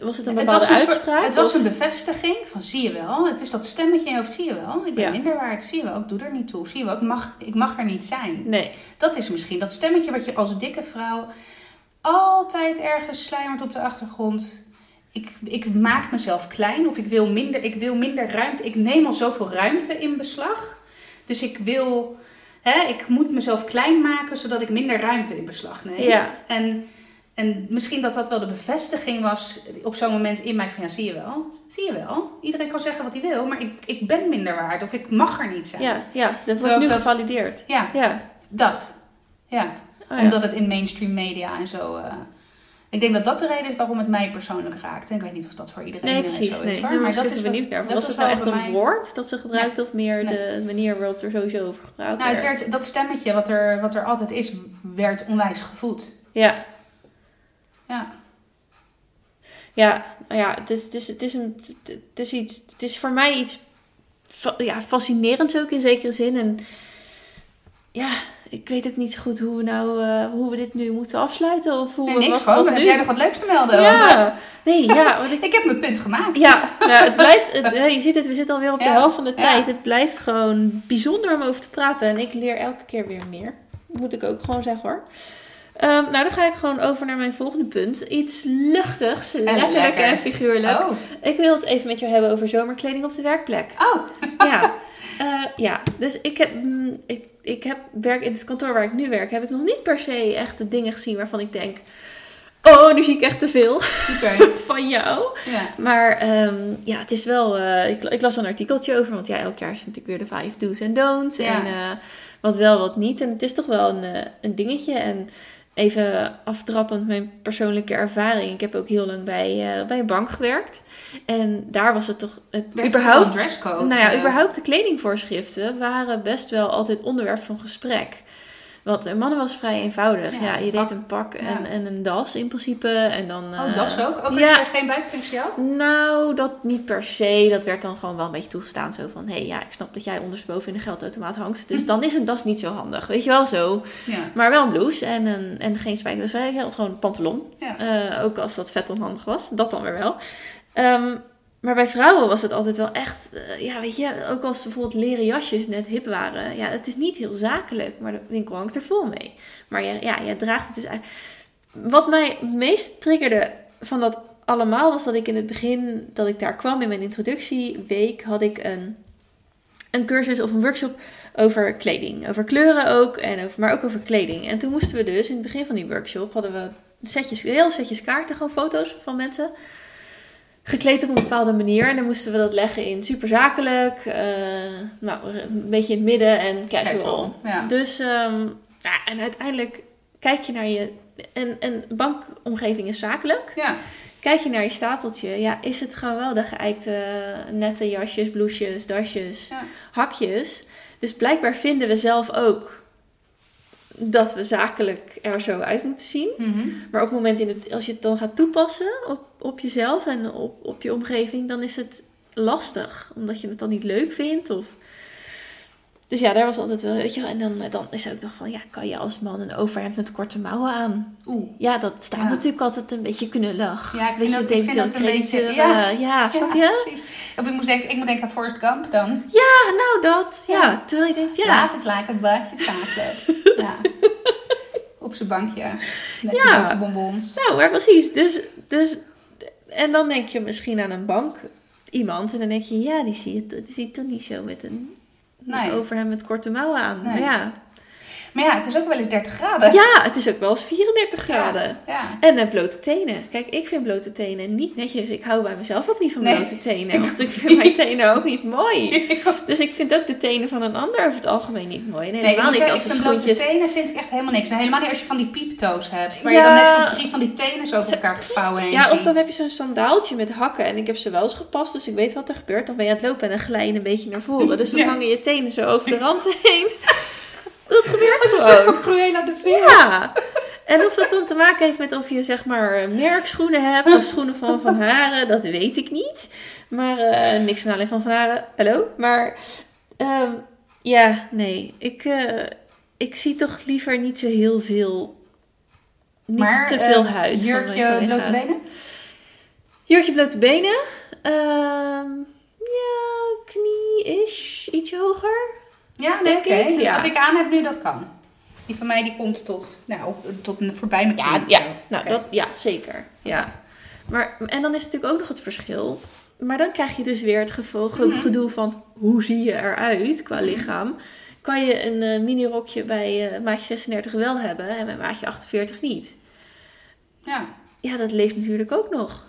Was het een Het was een, soort- uitspraak? het was een bevestiging van zie je wel. Het is dat stemmetje in je hoofd, zie je wel. Ik ben Ja. minder waard, zie je wel. Ik doe er niet toe. Of zie je wel, ik mag, ik mag er niet zijn. Nee. Dat is misschien dat stemmetje wat je als dikke vrouw altijd ergens sluimert op de achtergrond. Ik, ik maak mezelf klein of ik wil, minder, ik wil minder ruimte. Ik neem al zoveel ruimte in beslag. Dus ik wil, hè, ik moet mezelf klein maken zodat ik minder ruimte in beslag neem. Ja. En, en misschien dat dat wel de bevestiging was op zo'n moment in mij van ja, zie je wel. Zie je wel. Iedereen kan zeggen wat hij wil, maar ik, ik ben minder waard of ik mag er niet zijn. Ja, ja, dat wordt nu dat- gevalideerd. ja Ja. dat. Ja. Oh, ja. Omdat het in mainstream media en zo. eh, ik denk dat dat de reden is waarom het mij persoonlijk raakt. En ik weet niet of dat voor iedereen Nee, eh, precies. zo Nee. is. Maar dat is benieuwd naar. Was het nou wel echt een mij- woord dat ze gebruikte of meer de manier waarop er sowieso over gepraat Nou, het werd? werd, dat stemmetje wat er, wat er altijd is, werd onwijs gevoed. Ja, Ja. ja, nou ja het, is, het, is, het, is een, het, is iets, het is voor mij iets ja, fascinerends ook in zekere zin. En ja, ik weet ook niet zo goed hoe we, nou, eh, hoe we dit nu moeten afsluiten. Of hoe Nee, we, niks wat, gewoon. wat Heb jij nog wat leuks te melden? Want, eh, Ja, nee, ja, want ik, ik heb mijn punt gemaakt. Ja, ja het blijft, het, ja, je ziet het, we zitten alweer op de Ja, helft van de ja. tijd. Het blijft gewoon bijzonder om over te praten. En ik leer elke keer weer meer. Moet ik ook gewoon zeggen hoor. Ehm, nou, dan ga ik gewoon over naar mijn volgende punt. Iets luchtigs, letterlijk lekker. en figuurlijk. Oh. Ik wil het even met jou hebben over zomerkleding op de werkplek. oh. Ja, Eh, ja. dus ik heb, mm, ik, ik heb werk in het kantoor waar ik nu werk, heb ik nog niet per se echt de dingen gezien waarvan ik denk, oh, nu zie ik echt te veel van jou. Ja. Maar ehm, ja, het is wel. eh, ik, ik las een artikeltje over, want ja, elk jaar is natuurlijk weer de vijf do's en don'ts. Ja. En eh, wat wel, wat niet. En het is toch wel een, een dingetje. En even aftrappend mijn persoonlijke ervaring. Ik heb ook heel lang bij, eh, bij een bank gewerkt. En daar was het toch. Het, Er überhaupt, dresscode. nou ja, überhaupt de kledingvoorschriften waren best wel altijd onderwerp van gesprek. Want een mannen was vrij eenvoudig. Ja, Ja, je pak- deed een pak en, ja. en een das in principe. En dan, Oh, eh, dat ook? Ook als ja. je geen buitenfunctie had? nou, dat niet per se. Dat werd dan gewoon wel een beetje toegestaan. Zo van, hé, hey, ja, ik snap dat jij ondersteboven in de geldautomaat hangt. Dus Hm. dan is een das niet zo handig. Weet je wel zo. Maar wel een blouse en, een, en geen spijkers. Dus gewoon een pantalon. Eh, ook als dat vet onhandig was. Dat dan weer wel. Ehm, maar bij vrouwen was het altijd wel echt... eh, ja, weet je, ook als bijvoorbeeld leren jasjes net hip waren. Ja, het is niet heel zakelijk. Maar de winkel hangt er vol mee. Maar ja, ja je draagt het dus... uit. Wat mij meest triggerde van dat allemaal was dat ik in het begin, dat ik daar kwam in mijn introductieweek, had ik een, een cursus of een workshop over kleding. Over kleuren ook, en over, maar ook over kleding. En toen moesten we dus, in het begin van die workshop, hadden we setjes, heel setjes kaarten, gewoon foto's van mensen. Gekleed op een bepaalde manier. En dan moesten we dat leggen in superzakelijk, eh nou, een beetje in het midden en casual. Casual, ja. Dus, ehm, ja, en uiteindelijk kijk je naar je... En, en bankomgeving is zakelijk. Ja. Kijk je naar je stapeltje, ja, is het gewoon wel de geëikte nette jasjes, blouses, dasjes, Ja. hakjes. Dus blijkbaar vinden we zelf ook dat we zakelijk er zo uit moeten zien. Mhm. Maar op het moment in het, als je het dan gaat toepassen op, op jezelf en op, op je omgeving, dan is het lastig. Omdat je het dan niet leuk vindt. Of... Dus ja, daar was altijd wel, weet je wel. En dan, dan is ook nog van, ja, kan je als man een overhemd met korte mouwen aan? Oeh. Ja, dat staat Ja. natuurlijk altijd een beetje knullig. Ja, ik vind je, dat- ik vind dat een beetje- ja. eh, ja, snap Ja, je? precies. Of ik, moest denken, ik moet denken aan Forrest Gump dan. Ja, nou dat. Ja, Ja. terwijl je denkt, ja. Like a box of chocolate. ja. Op zijn bankje. Met zijn bovenbonbons. Nou, maar precies. Dus, dus, en dan denk je misschien aan een bank iemand. En dan denk je, ja, die zie je, die zie je toch niet zo met een, Nee. over hem met korte mouwen aan. Nee. Maar ja. Maar ja, het is ook wel eens 30 graden. ja, het is ook wel eens 34 graden. Ja. En uh, blote tenen. Kijk, ik vind blote tenen niet netjes. Ik hou bij mezelf ook niet van Nee, blote tenen. Want ik vind mijn tenen ook niet mooi. Dus ik vind ook de tenen van een ander over het algemeen niet mooi. En Nee, ik helemaal moet niet als ik de vind blote schoentjes... tenen vind ik echt helemaal niks. En helemaal niet als je van die pieptoes hebt. Waar Ja. je dan net zo'n drie van die tenen zo over elkaar gevouwen heen Ja, of dan heb je zo'n sandaaltje met hakken. En ik heb ze wel eens gepast, dus ik weet wat er gebeurt. Dan ben je aan het lopen en dan glij je een beetje naar voren. Dus dan Ja. hangen je tenen zo over de rand heen. Dat gebeurt is een soort gewoon. van Cruella de. Ja. En of dat dan te maken heeft met of je zeg maar merkschoenen hebt of schoenen van Van Haren, dat weet ik niet. Maar eh, niks aan alleen van Van Haren, hallo. Maar ehm, ja, nee. Ik, eh, ik zie toch liever niet zo heel veel, niet maar, te veel eh, huid Jurkje, blote benen? Jurkje blote benen. Ehm, ja, knie-ish. Ietsje hoger. Ja, Denk ik. Dus ja. wat ik aan heb nu, dat kan. Die van mij die komt tot, nou, tot voorbij mijn Ja, ja. Nou, dat, ja, zeker. Ja. Maar, en dan is natuurlijk ook nog het verschil. Maar dan krijg je dus weer het gevo- ge- Mhm. gedoe van hoe zie je eruit qua lichaam. Kan je een eh, mini-rokje bij eh, maatje 36 wel hebben en bij maatje 48 niet? Ja. Ja, dat leeft natuurlijk ook nog.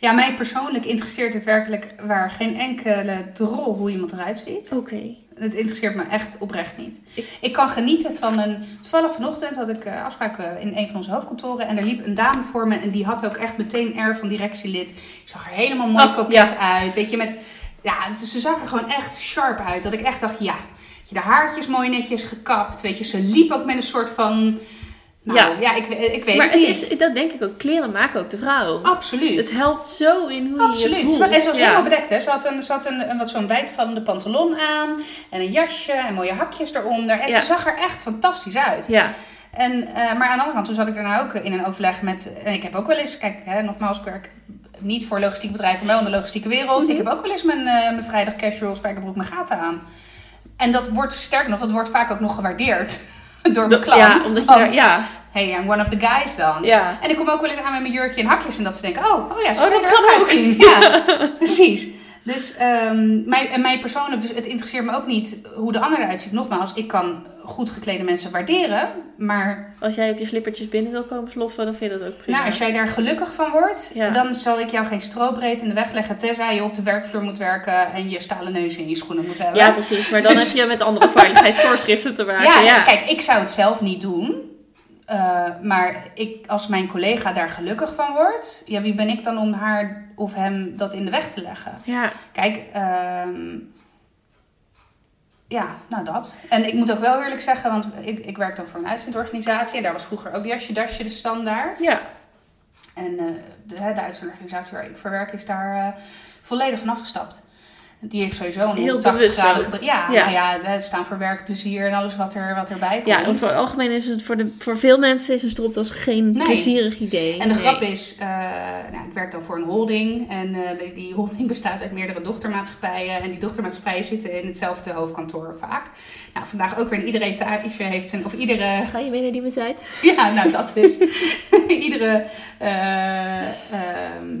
ja, mij persoonlijk interesseert het werkelijk waar geen enkele drol hoe iemand eruit ziet. Oké. Het interesseert me echt oprecht niet. Ik- Ik, kan genieten van een... Toevallig vanochtend had ik eh, afspraken in een van onze hoofdkantoren. En er liep een dame voor me. En die had ook echt meteen air van directielid. Ik zag er helemaal mooi Oh, koket uit. Weet je, met... Ja, dus ze zag er gewoon echt sharp uit. Dat ik echt dacht, ja. je, De haartjes mooi netjes gekapt. Weet je, ze liep ook met een soort van... Nou, Ja. ja, ik, ik weet Maar het niet. is, dat denk ik ook. Kleren maken ook de vrouw. Absoluut. Het helpt zo in hoe je je Absoluut. En ze was Ja. helemaal bedekt. Hè. Ze had, een, ze had een, een wat zo'n wijdvallende pantalon aan. En een jasje en mooie hakjes eronder. En Ja. ze zag er echt fantastisch uit. Ja. En, eh, maar aan de andere kant, toen zat ik daarna ook in een overleg met... En ik heb ook wel eens... Kijk, hè, nogmaals, ik werk niet voor logistiek bedrijven, maar wel in de logistieke wereld. Mhm. Ik heb ook wel eens mijn, eh, mijn vrijdag casual spijkerbroek mijn gaten aan. En dat wordt, sterker nog, dat wordt vaak ook nog gewaardeerd door mijn klant. Ja, omdat je daar- ja. hey, I'm one of the guys dan. Ja. En ik kom ook wel eens aan met mijn jurkje en hakjes en dat ze denken, oh, oh ja, zo Oh, dat kan er ook. uitzien. Ja, precies. Dus ehm, mij, en mij persoonlijk, dus het interesseert me ook niet hoe de ander eruit ziet. Nogmaals, ik kan goed geklede mensen waarderen. Maar Als jij op je slippertjes binnen wil komen sloffen, dan vind je dat ook prima. nou, als jij daar gelukkig van wordt, Ja. dan zal ik jou geen strobreed in de weg leggen. Tenzij je op de werkvloer moet werken en je stalen neus in je schoenen moet hebben. Ja, precies. Maar dan Dus- heb je met andere veiligheidsvoorschriften te maken. Ja, Ja, kijk, ik zou het zelf niet doen. Eh, maar ik, als mijn collega daar gelukkig van wordt, ja, wie ben ik dan om haar of hem dat in de weg te leggen? ja. Kijk, ehm, ja, nou dat. En ik moet ook wel eerlijk zeggen, want ik, ik werk dan voor een uitzendorganisatie en daar was vroeger ook jasje dasje de standaard. ja. En eh, de, de uitzendorganisatie waar ik voor werk is daar eh, volledig van afgestapt. Die heeft sowieso een Heel 180 bewust graden ook. gedra- Ja, Ja. nou ja, we staan voor werkplezier en alles wat, er, wat erbij komt. Ja, en voor het algemeen is het voor, de, voor veel mensen is een stropdas geen Nee. plezierig idee. En de Nee. grap is, eh, nou, ik werk dan voor een holding. En eh, die, holding bestaat uit meerdere dochtermaatschappijen. En die dochtermaatschappijen zitten in hetzelfde hoofdkantoor vaak. Nou, vandaag ook weer in iedere etage heeft zijn, of iedere, Ga je mee naar die wedstrijd? ja, nou dat dus. iedere eh, ehm,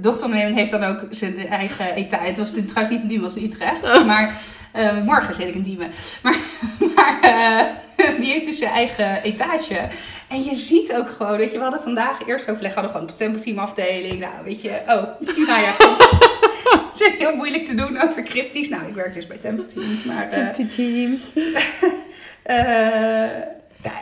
dochteronderneming heeft dan ook zijn eigen etage. Het was trouwens niet in Diemen, het was in Utrecht. Oh. Maar eh, morgen zit ik in Diemen. Maar, maar eh, die heeft dus zijn eigen etage. En je ziet ook gewoon, dat je, we hadden vandaag eerst overleg, hadden gewoon een tempoteam afdeling. Nou, weet je, oh, nou ja, goed. Het is heel moeilijk te doen over cryptisch. Nou, ik werk dus bij Tempo Team. Maar, eh, team.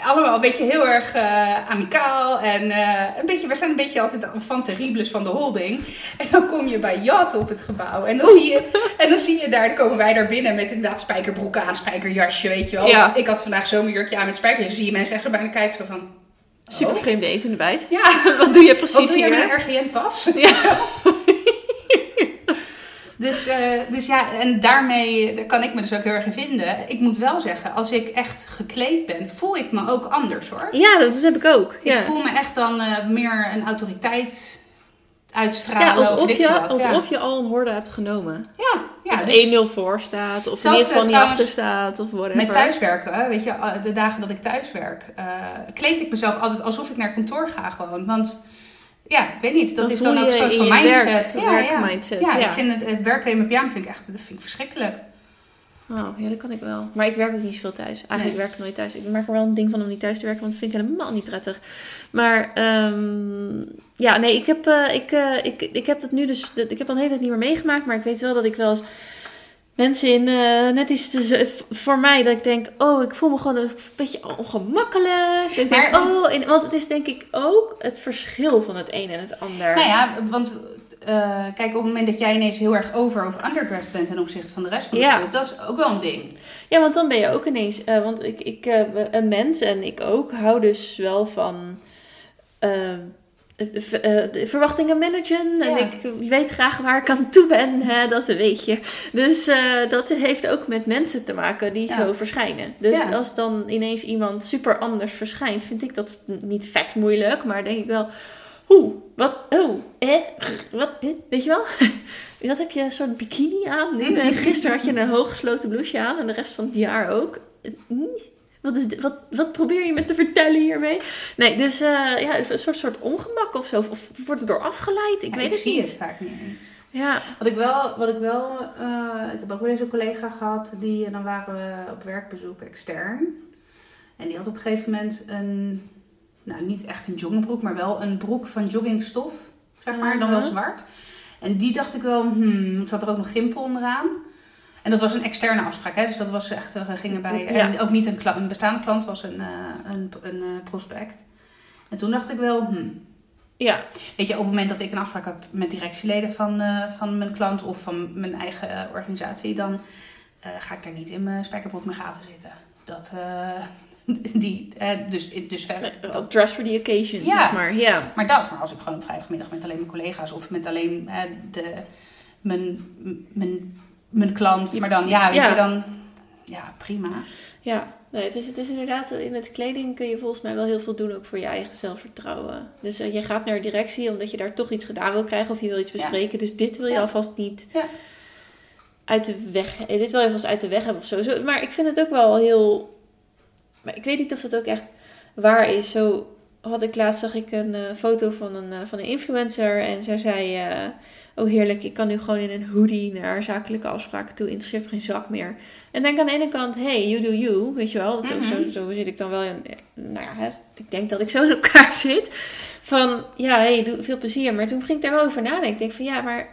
Allemaal een beetje heel erg eh, amicaal. En eh, een beetje, we zijn een beetje altijd de enfant terribles van de holding. En dan kom je bij Jat op het gebouw. En dan, zie je, en dan zie je daar, dan komen wij daar binnen met inderdaad spijkerbroek aan, spijkerjasje, weet je wel. Ja. Ik had vandaag zomerjurkje aan met spijkerjasje. Dan zie je mensen echt zo bijna kijken zo van... Super oh. vreemde eten erbij. Ja, Wat doe je precies wat doe hier? met een RGN-pas? Ja. Dus, eh, dus ja, en daarmee daar kan ik me dus ook heel erg in vinden. Ik moet wel zeggen, als ik echt gekleed ben, voel ik me ook anders hoor. Ja, dat heb ik ook. Ja. Ik voel me echt dan eh, meer een autoriteit uitstralen. Ja, of alsof, je, wat. alsof je al een horde hebt genomen. Ja, ja, of dus 1-0 voor staat. Of in ieder geval niet achter staat. Of whatever. met thuiswerken, weet je, eh, de dagen dat ik thuiswerk, eh kleed ik mezelf altijd alsof ik naar kantoor ga gewoon. Want ja, ik weet niet, dat is dan ook een soort van mindset. werk- ja, ja. werkmindset, Ja, ja. ik vind het, het werken in mijn pyjama vind ik echt dat vind ik verschrikkelijk. Oh, ja, dat kan ik wel. Maar ik werk ook niet zoveel thuis. Eigenlijk werk ik nooit thuis. Ik maak er wel een ding van om niet thuis te werken, want dat vind ik helemaal niet prettig. Maar ehm, ja, nee, ik heb, eh, ik, eh, ik, ik heb dat nu dus, ik heb al een hele tijd niet meer meegemaakt, maar ik weet wel dat ik wel eens mensen in eh, net iets te voor mij dat ik denk, oh, ik voel me gewoon een beetje ongemakkelijk. Ik Maar denk, want- oh, in- want het is denk ik ook het verschil van het een en het ander. Nou ja, want eh, kijk, op het moment dat jij ineens heel erg over of underdressed bent ten opzichte van de rest van de Ja. dat is ook wel een ding. Ja, want dan ben je ook ineens, eh, want ik, ik, een mens en ik ook hou dus wel van de verwachtingen managen. En ik weet graag waar ik aan toe ben, hè, dat weet je. Dus eh, dat heeft ook met mensen te maken die Ja. zo verschijnen. Dus Ja. als dan ineens iemand super anders verschijnt, vind ik dat niet vet moeilijk, maar denk ik wel. Hoe? Wat? Oh, eh? Wat? eh, Weet je wel? Wat heb je een soort bikini aan nu? En gisteren had je een hooggesloten blouseje aan en de rest van het jaar ook. Wat, is dit? wat, wat probeer je me te vertellen hiermee? Nee, dus eh, ja, een soort, soort ongemak of zo. Of, wordt het door afgeleid? Ik Ja, weet ik het zie niet. het vaak niet eens. Ja, Wat ik wel, wat ik wel, eh, ik heb ook wel eens een collega gehad, die, en dan waren we op werkbezoek extern. En die had op een gegeven moment een, nou niet echt een joggingbroek, maar wel een broek van joggingstof, zeg maar, dan wel Mhm. zwart. En die dacht ik wel, hmm, het zat er ook nog gimpel onderaan. En dat was een externe afspraak, hè? dus dat was echt, we gingen bij, en ook niet een, een bestaande klant, was een, eh, een, een eh, prospect. En toen dacht ik wel, hmm, ja. Weet je, op het moment dat ik een afspraak heb met directieleden van, eh, van mijn klant of van mijn eigen eh, organisatie, dan eh, ga ik daar niet in mijn spijkerbroek met gaten zitten. Dat, eh, die, eh, dus, dus verder. Dat, Dress for the occasion, Ja. zeg maar. Ja. maar dat, maar als ik gewoon op vrijdagmiddag met alleen mijn collega's of met alleen eh, de, mijn, mijn, mijn klant, maar dan, ja, weet Ja. je, dan, ja, prima. Ja, nee, het, is, het is inderdaad, eh, met kleding kun je volgens mij wel heel veel doen, ook voor je eigen zelfvertrouwen. Dus eh, je gaat naar directie omdat je daar toch iets gedaan wil krijgen of je wil iets Ja. bespreken. Dus dit wil je alvast niet Ja. uit de weg, eh, dit wil je alvast uit de weg hebben of zo. zo. Maar ik vind het ook wel heel, maar ik weet niet of dat ook echt waar is. Zo had ik laatst, zag ik een foto van een, van een influencer en zij zei... oh heerlijk, ik kan nu gewoon in een hoodie naar zakelijke afspraken toe. Interesseert geen zak meer. En denk aan de ene kant, hey, you do you, weet je wel. Zo, Mhm. zo, zo zit ik dan wel in, nou ja, ik denk dat ik zo in elkaar zit. Van, ja, hey, doe veel plezier. Maar toen ging ik daar wel over nadenken. Ik denk van, ja, maar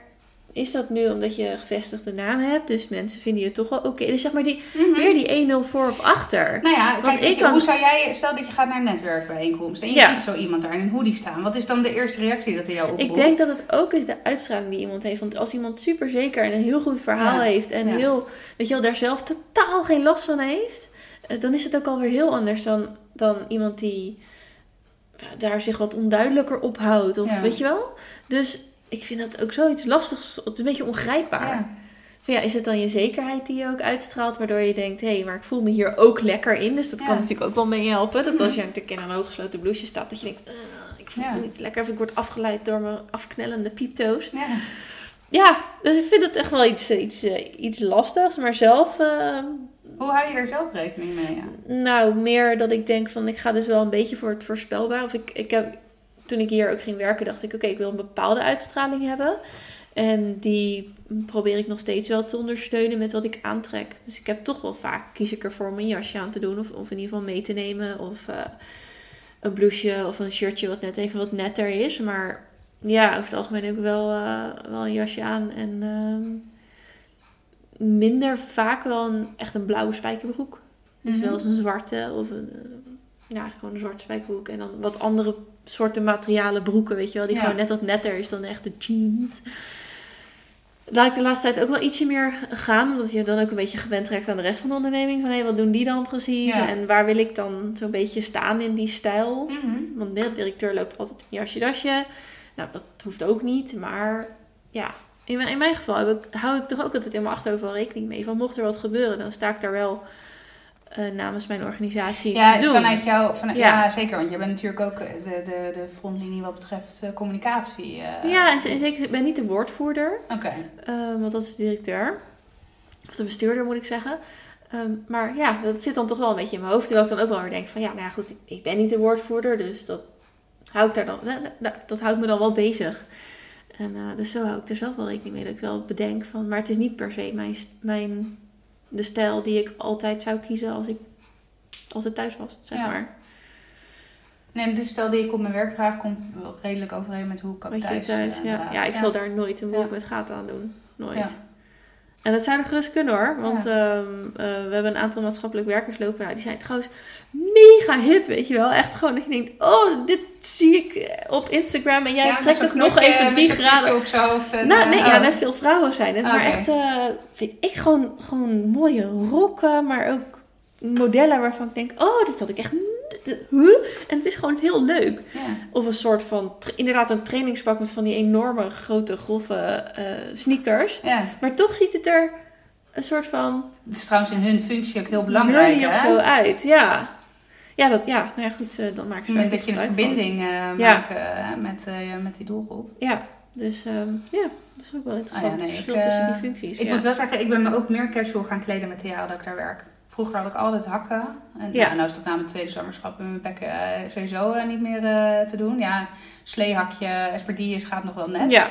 is dat nu omdat je een gevestigde naam hebt? Dus mensen vinden je toch wel oké. Dus zeg maar, die, Mhm. weer die 1-0 voor of achter. Nou ja, Want kijk, ik weet je, kan- hoe zou jij, stel dat je gaat naar een netwerkbijeenkomst en je Ja. ziet zo iemand daar in een hoodie staan. Wat is dan de eerste reactie dat hij jou oproept? Ik denk dat het ook is de uitstraling die iemand heeft. Want als iemand super zeker en een heel goed verhaal Ja. heeft en Ja. heel, weet je wel, daar zelf totaal geen last van heeft, eh, dan is het ook alweer heel anders dan, dan iemand die ja, daar zich wat onduidelijker ophoudt. Of Ja. weet je wel? Dus ik vind dat ook zoiets lastigs. Het is een beetje ongrijpbaar. Ja. Van ja, is het dan je zekerheid die je ook uitstraalt, waardoor je denkt, hé, maar ik voel me hier ook lekker in. Dus dat Ja. kan natuurlijk ook wel mee helpen. Dat als Mhm. je natuurlijk in een hooggesloten blouseje staat, dat je denkt, "Ugh, ik voel Ja. me niet lekker of ik word afgeleid door mijn afknellende pieptoes. Ja. Ja, dus ik vind het echt wel iets, iets, eh, iets lastigs. Maar zelf, eh, Hoe hou je daar zelf rekening mee? Ja? nou, meer dat ik denk van, ik ga dus wel een beetje voor het voorspelbaar. Of ik, ik heb, toen ik hier ook ging werken, dacht ik, oké, ik wil een bepaalde uitstraling hebben. En die probeer ik nog steeds wel te ondersteunen met wat ik aantrek. Dus ik heb toch wel vaak, kies ik ervoor om een jasje aan te doen. Of, of in ieder geval mee te nemen. Of eh, een blouseje of een shirtje wat net even wat netter is. Maar ja, over het algemeen heb ik wel, eh, wel een jasje aan. En ehm, minder vaak wel een, echt een blauwe spijkerbroek. Dus Mhm. wel eens een zwarte of een, ja, gewoon een zwarte spijkerbroek. En dan wat andere soorten materialen broeken, weet je wel. Die Ja. gewoon net wat netter is dan echt de jeans. Laat ik de laatste tijd ook wel ietsje meer gaan. Omdat je dan ook een beetje gewend raakt aan de rest van de onderneming. Van hé, wat doen die dan precies? Ja. En waar wil ik dan zo'n beetje staan in die stijl? Mhm. Want de directeur loopt altijd in jasje dasje. Nou, dat hoeft ook niet. Maar ja, in mijn, in mijn geval heb ik, hou ik toch ook altijd in mijn achterhoofd wel rekening mee. Van mocht er wat gebeuren, dan sta ik daar wel eh, namens mijn organisatie Ja, doen. vanuit jou, vanuit, Ja. ja. zeker. Want je bent natuurlijk ook de, de, de frontlinie wat betreft eh, communicatie. eh. Ja, en, zeker, ik ben niet de woordvoerder. Oké. eh, want dat is de directeur. Of de bestuurder, moet ik zeggen. Ehm, maar ja, dat zit dan toch wel een beetje in mijn hoofd. Terwijl ik dan ook wel weer denk van... Ja, nou ja, goed, ik ben niet de woordvoerder. Dus dat hou ik daar dan... Dat, dat, dat houdt me dan wel bezig. En eh, dus zo hou ik er zelf wel rekening mee. Dat ik wel bedenk van... Maar het is niet per se mijn, mijn, de stijl die ik altijd zou kiezen als ik altijd thuis was, zeg Ja. maar. Nee, de stijl die ik op mijn werk draag komt redelijk overeen met hoe ik ook thuis, thuis, eh, ja. ja, ik zal daar nooit een Ja. met gaten aan doen. Nooit. En dat zou er gerust kunnen hoor. Want ehm, eh, we hebben een aantal maatschappelijk werkers lopen. Nou, die zijn trouwens mega hip, weet je wel. Echt gewoon dat je denkt, oh, dit zie ik eh, op Instagram. En jij Ja, trekt het nog even drie graden. op zijn hoofd. En, Nou, eh, nee, oh. ja, net veel vrouwen zijn het. Maar echt, eh, vind ik gewoon, gewoon mooie rokken. Maar ook modellen waarvan ik denk, oh, dit had ik echt... Huh? En het is gewoon heel leuk. Ja. Of een soort van, inderdaad een trainingspak met van die enorme grote grove eh, sneakers. ja. Maar toch ziet het er een soort van Het is trouwens in hun functie ook heel belangrijk. of zo uit. Ja, ja, dat, ja nou ja, goed, eh, dan er moment dat je een verbinding Ja. maakt eh, met, met die doelgroep. Ja, dus ehm, ja, dat is ook wel interessant. Ah ja, nee, het ik, verschil tussen die functies. Ik moet wel zeggen, ik ben me ook meer casual gaan kleden met de jaren dat ik daar werk. Vroeger had ik altijd hakken. En Ja. nou is dat na mijn tweede zwangerschap met mijn bekken sowieso niet meer te doen. Ja, sleehakje, espadrilles gaat nog wel net. Ja,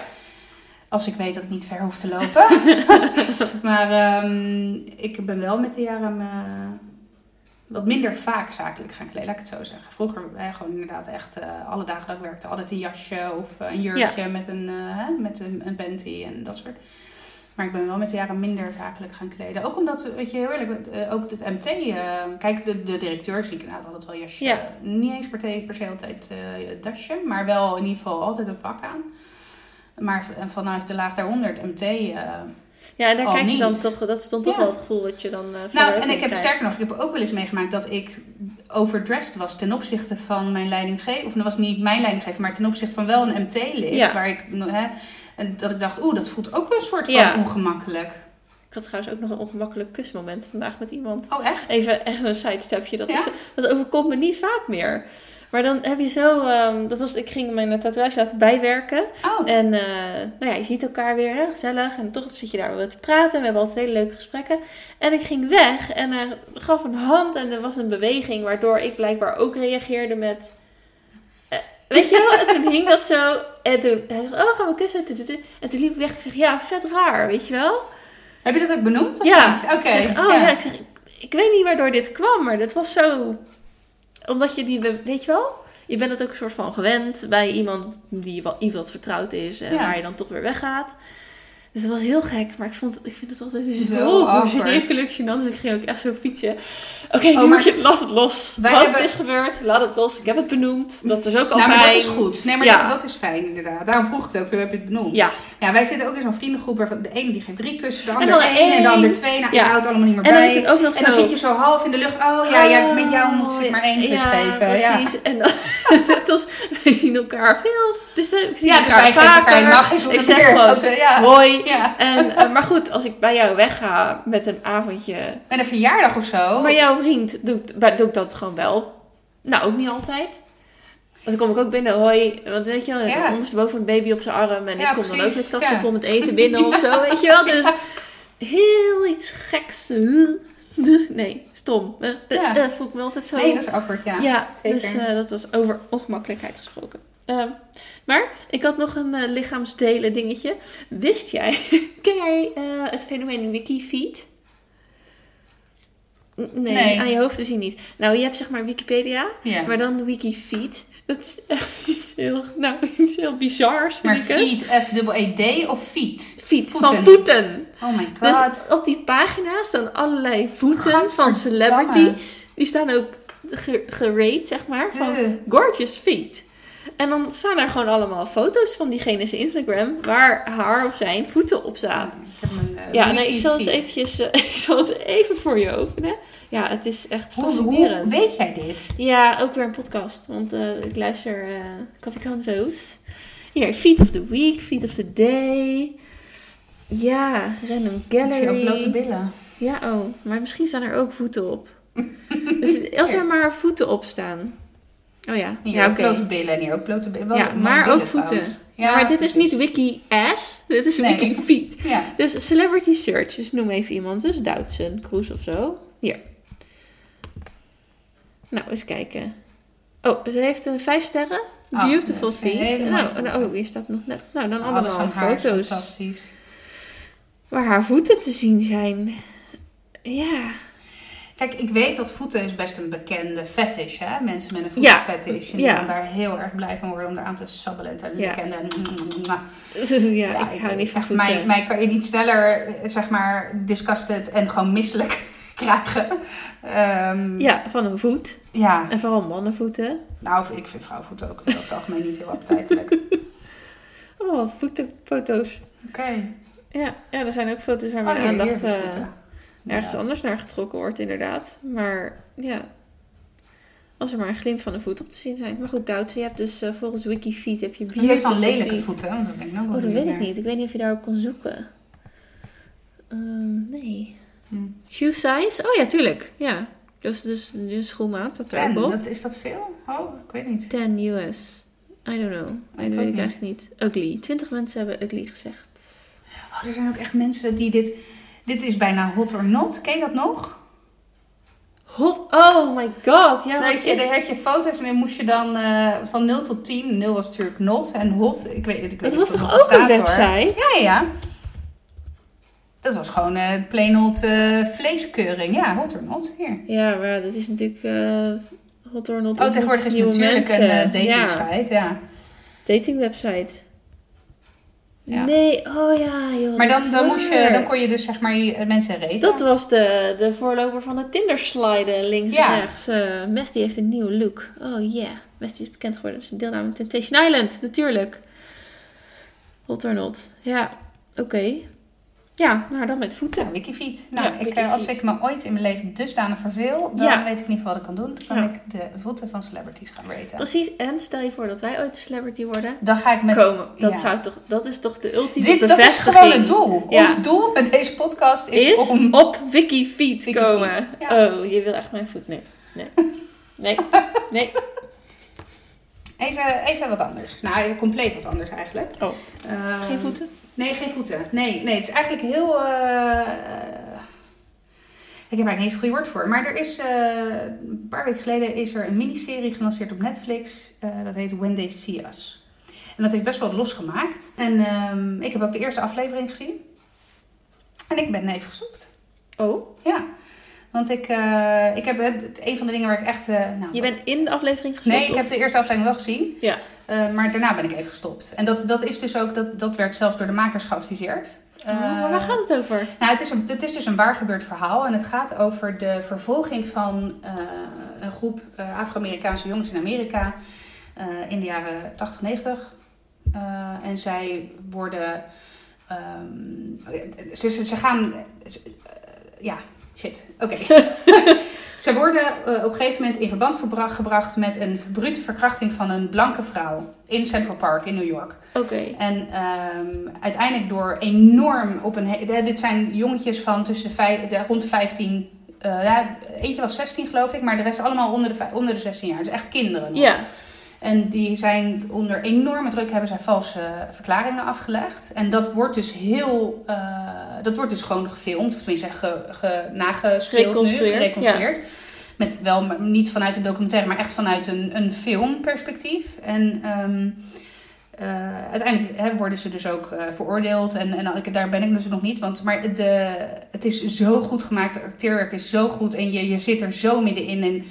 Als ik weet dat ik niet ver hoef te lopen. maar ehm, ik ben wel met de jaren wat minder vaak zakelijk gaan kleden, laat ik het zo zeggen. Vroeger eh, gewoon inderdaad echt eh, alle dagen dat ik werkte altijd een jasje of eh, een jurkje met, een, eh, hè, met een, een panty en dat soort. Maar ik ben wel met de jaren minder zakelijk gaan kleden. Ook omdat, weet je, heel eerlijk, ook het MT... kijk, de, de directeur zie ik inderdaad altijd wel jasje. Ja. Niet eens per, se- per se altijd dasje, maar wel in ieder geval altijd een pak aan. Maar vanuit de laag daaronder, het MT... ja en daar kijk je dan niet. toch, dat dan toch Ja. wel het gevoel dat je dan eh nou, en ik heb sterker nog, ik heb ook wel eens meegemaakt dat ik overdressed was ten opzichte van mijn leidinggever. Of dat was niet mijn leidinggever, maar ten opzichte van wel een MT-lid. Ja. Waar ik, hè, en dat ik dacht, oeh, dat voelt ook een soort van Ja. ongemakkelijk. Ik had trouwens ook nog een ongemakkelijk kusmoment vandaag met iemand. Oh, echt? Even echt een sidestepje. Dat, is, dat overkomt me niet vaak meer. Maar dan heb je zo... ehm, dat was, ik ging mijn tatoeage laten bijwerken. Oh, En eh, nou ja, je ziet elkaar weer, hè, gezellig. En toch zit je daar weer te praten. En we hebben altijd hele leuke gesprekken. En ik ging weg en hij gaf een hand. En er was een beweging waardoor ik blijkbaar ook reageerde met... eh, Weet je wel? En toen hing dat zo. En toen hij zegt, oh, gaan we kussen? En toen liep ik weg. Ik zeg, ja, vet raar, weet je wel? Heb je dat ook benoemd of Ja. Oké. Oh ja. ik zeg, ik, ik weet niet waardoor dit kwam, maar dat was zo... Omdat je die, weet je wel? Je bent het ook een soort van gewend bij iemand die wel wat vertrouwd is en Ja. waar je dan toch weer weggaat. Dus dat was heel gek, maar ik, vond, ik vind het altijd Zo verschrikkelijk gênant. Dus ik ging ook echt zo fietsen. Oké, nu Oh, maar- moet je, laat het los. Wij Wat hebben- is gebeurd, laat het los. Ik heb het benoemd. Dat is ook al Nou, maar fijn. dat is goed. Nee, maar Ja. dat, dat is fijn inderdaad. Daarom vroeg ik het ook, hoe heb je het benoemd? Ja, Ja, wij zitten ook in zo'n vriendengroep waarvan de ene die geeft drie kussen, de En ander dan één en de één. ander twee. Nou, Ja. je houdt allemaal niet meer en dan bij. is het ook nog En dan zo... zit je zo half in de lucht. Oh ja, ja met jou moet ze maar één kus geven. Ja, precies. En dan, net als, wij zien elkaar veel. Dus eh, ik zie ja dus elkaar wij geven elkaar vaker. nachtje Ik zeg gewoon, ja. Hoi. Ja. En, eh, maar goed, als ik bij jou wegga met een avondje. Met een verjaardag of zo. Maar jouw vriend, doe, ik- bij- doe ik dat gewoon wel. Nou, ook niet altijd. Want dan kom ik ook binnen, hoi. Want weet je wel, Ja. ondersteboven een baby op zijn arm. En Ja, ik kom dan ook met tassen vol met eten binnen of zo, weet je wel. Dus heel iets geks. Nee, stom. Eh, eh, Ja. eh, voel ik me altijd zo... Nee, dat is awkward, ja. Ja, zeker. dus dat was over ongemakkelijkheid gesproken. Ehm, maar ik had nog een lichaamsdelen dingetje. Wist jij, ken jij het fenomeen Wikifeed? Nee, Nee. aan je hoofd zien niet. Nou, je hebt zeg maar Wikipedia, maar dan Wikifeed. Dat is echt iets heel, nou, iets heel bizars, Maar feet, F-E-D of feet? Feet, Voeten. van voeten. Oh my god. Dus op die pagina staan allerlei voeten van celebrities. Die staan ook ge- gerate, zeg maar, van gorgeous feet. En dan staan er gewoon allemaal foto's van diegene's Instagram waar haar of zijn voeten op staan. Ik heb mijn, eh, Ja, nee, ik zal eens eventjes, eh, ik zal het even voor je openen. Ja, het is echt Hoe, hoe fascinerend. weet jij dit? Ja, ook weer een podcast, want eh, ik luister eh Coffee Convo's. Hier, Feet of the Week, Feet of the Day. Ja, Random Ik Gallery. zie ook blote billen. Ja, oh, maar misschien staan er ook voeten op. dus als er maar voeten op staan. Oh ja, Hier ja, ook blote billen en hier ook blote billen. Wel Ja, maar billen ook voeten. trouwens. Ja, maar dit is niet wiki ass, dit is Nee. wiki feet. Ja. Dus celebrity search, dus noem even iemand. Dus Doutzen, Kroes of zo. Hier. Nou, eens kijken. Oh, ze heeft een vijf sterren. Oh, Beautiful feet. Nou, oh, hier staat nog net. Nou, dan Alles allemaal aan haar is foto's fantastisch. waar haar voeten te zien zijn. Ja, Kijk, ik weet dat voeten is best een bekende fetish, hè? Mensen met een Ja, voetenfetish. En die ja. dan daar heel erg blij van worden om eraan te sabbelen en te Ja. likken. En, ja, ik hou niet van voeten. mij, mij kan je niet sneller, zeg maar, disgusted en gewoon misselijk krijgen. Ehm, Ja, van een voet. ja. En vooral mannenvoeten. Nou, ik vind vrouwenvoeten ook over het algemeen niet heel appetijtelijk. Oh, voetenfoto's. Oké. Ja, ja, er zijn ook foto's waar Oh, mijn hier, hier aandacht voeten. Ergens anders naar getrokken wordt, inderdaad. Maar ja, als er maar een glimp van een voet op te zien zijn. Maar goed, Duitse, je hebt dus eh, volgens Wikifeet heb je heeft dan beautiful lelijke voeten? Want dat ben ik nou wel Oh, dat weet ik niet. Ik weet niet of je daarop kon zoeken. Ehm, nee. Hm. Shoe size? Oh ja, tuurlijk. Ja. Dus, dus de schoenmaat staat er Ten, ook op. dat, is dat veel? Oh, ik weet niet. 10 US. I don't know. Ik dat weet ik eigenlijk niet. Ugly. 20 mensen hebben ugly gezegd. Oh, er zijn ook echt mensen die dit... Dit is bijna hot or not. Ken je dat nog? Hot. Oh my god. Ja, had je, is- dan had je foto's en dan moest je dan eh, van 0 tot 10. 0 was natuurlijk not en hot. Ik weet het, ik weet Dat niet was toch ook een bestaat, hoor. website? Ja, ja. Dat was gewoon eh plain hot eh, vleeskeuring. Ja, hot or not. Hier. Ja, maar dat is natuurlijk uh, hot or not. Oh, tegenwoordig is het natuurlijk mensen. een dating Ja, site. Ja. dating website. Ja. Nee, oh ja, joh. Maar dan, dan, moest je, dan kon je dus zeg maar mensen reten. Dat was de, de voorloper van de Tinder sliden, links Ja. en rechts. Mesty heeft een nieuwe look. Oh yeah. Mesty is bekend geworden als deelname aan Temptation Island, natuurlijk. Hot or not. Ja, oké. Ja, maar dan met voeten. Ja, Wikifeet. Nou, Ja, ik, eh, Wikifeet. als ik me ooit in mijn leven dusdanig verveel, dan Ja. weet ik niet wat ik kan doen. Dan kan Ja. ik de voeten van celebrities gaan raten. Precies, en stel je voor dat wij ooit een celebrity worden. Dan ga ik met... Komen. Dat, ja. zou toch, dat is toch de ultieme Dit, dat is bevestiging. gewoon het doel. Ja. Ons doel met deze podcast is, is om... op Wikifeet Wikifeet, komen. ja. Oh, je wil echt mijn voet? Nee. Nee. Nee. nee. Even, even wat anders. Nou, even compleet wat anders eigenlijk. Oh. Ehm, Geen voeten? Nee, geen voeten. Nee, nee het is eigenlijk heel... eh, Ik heb eigenlijk niet eens een goede woord voor. Maar er is eh, een paar weken geleden is er een miniserie gelanceerd op Netflix. Eh, dat heet When They See Us. En dat heeft best wel losgemaakt. En ehm, ik heb ook de eerste aflevering gezien. En ik ben even gestopt. Oh, Ja. Want ik, eh, ik heb het- een van de dingen waar ik echt. eh, nou, je wat- bent in de aflevering gestopt? Nee, ik heb de eerste aflevering wel gezien. Ja. Eh, maar daarna ben ik even gestopt. En dat, dat is dus ook, dat, dat werd zelfs door de makers geadviseerd. Oh, maar waar Eh, gaat het over? nou, het is, een, het is dus een waar gebeurd verhaal. En het gaat over de vervolging van eh, een groep Afro-Amerikaanse jongens in Amerika in de jaren 80, 90. Eh, en zij worden. ehm, ze, ze, gaan. ze- ja, shit. Oké. ze worden eh, op een gegeven moment in verband gebracht met een brute verkrachting van een blanke vrouw in Central Park in New York. Oké. En ehm, uiteindelijk door enorm op een... he- Dit zijn jongetjes van tussen de, vijf, de rond de 15... eh, ja, eentje was 16 geloof ik, maar de rest allemaal onder de, onder de 16 jaar. Dus echt kinderen. Ja. En die zijn onder enorme druk hebben zij valse verklaringen afgelegd. En dat wordt dus heel... eh, dat wordt dus gewoon gefilmd. Of tenminste ge, ge, nagespeeld nu. Gereconstrueerd. Met wel niet vanuit een documentaire, maar echt vanuit een, een filmperspectief. En ehm, eh, uiteindelijk hè, worden ze dus ook eh, veroordeeld. En, en ik- daar ben ik dus nog niet. Want, maar de, het is zo goed gemaakt. Het acteerwerk is zo goed. En je, je zit er zo middenin. En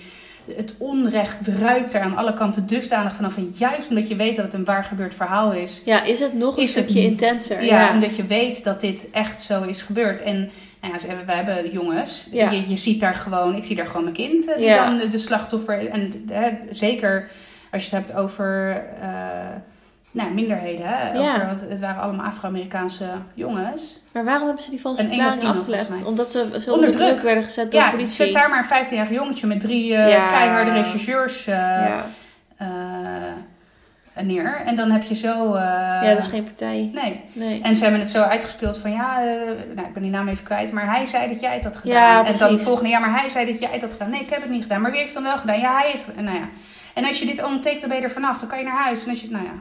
het onrecht druipt er aan alle kanten dusdanig vanaf. En juist omdat je weet dat het een waar gebeurd verhaal is. Ja, is het nog een het stukje intenser? Ja, omdat je weet dat dit echt zo is gebeurd. En nou ja, we hebben jongens. Ja. Je, je ziet daar gewoon, ik zie daar gewoon mijn kind eh, die Ja. dan de, de slachtoffer. En hè, zeker als je het hebt over eh, nou, minderheden. Hè? Ja. Over, want het waren allemaal Afro-Amerikaanse jongens. Maar waarom hebben ze die valse verklaring afgelegd? Omdat ze zo Onder druk druk. werden gezet door de Ja, politie. zet daar maar een 15-jarig jongetje met drie eh, Ja. keiharde rechercheurs eh, ja. eh, neer. En dan heb je zo... ja, dat is geen partij. Nee. Nee. En ze hebben het zo uitgespeeld van ja, nou ik ben die naam even kwijt, maar hij zei dat jij het had gedaan. Ja, en dan het volgende jaar, maar hij zei dat jij het had gedaan. Nee, ik heb het niet gedaan. Maar wie heeft het dan wel gedaan? Ja, hij heeft nou ja. en als je dit tekent, dan ben je er vanaf. Dan kan je naar huis. En als je, nou ja.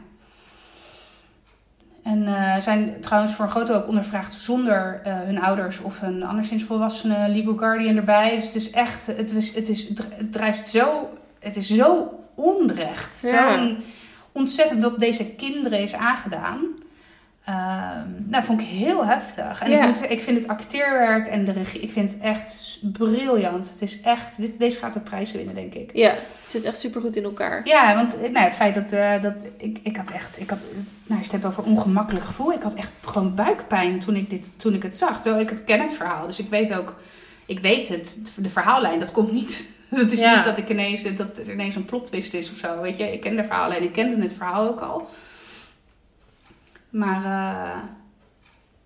En eh, zijn trouwens voor een groot deel ook ondervraagd zonder eh, hun ouders of hun anderszins volwassene legal guardian erbij. Dus het is echt, het, is, het, is, het drijft zo, het is zo onrecht. Ja. Zo'n ontzettend dat deze kinderen is aangedaan. Ehm nou, vond ik heel heftig. En ik, moet ik vind het acteerwerk en de regie, ik vind het echt briljant. Het is echt, dit, deze gaat de prijzen winnen, denk ik. Ja, het zit echt super goed in elkaar. Ja, want eh, nou, het feit dat, eh, dat ik, ik had echt, ik had, nou, als je het hebt over ongemakkelijk gevoel, ik had echt gewoon buikpijn toen ik, dit, toen ik het zag. Terwijl ik het ken het verhaal, dus ik weet ook, ik weet het, de verhaallijn, dat komt niet. Dat is niet dat, ik ineens, dat er ineens een plot twist is of zo, weet je. Ik ken de verhaallijn, ik kende het verhaal ook al. Maar,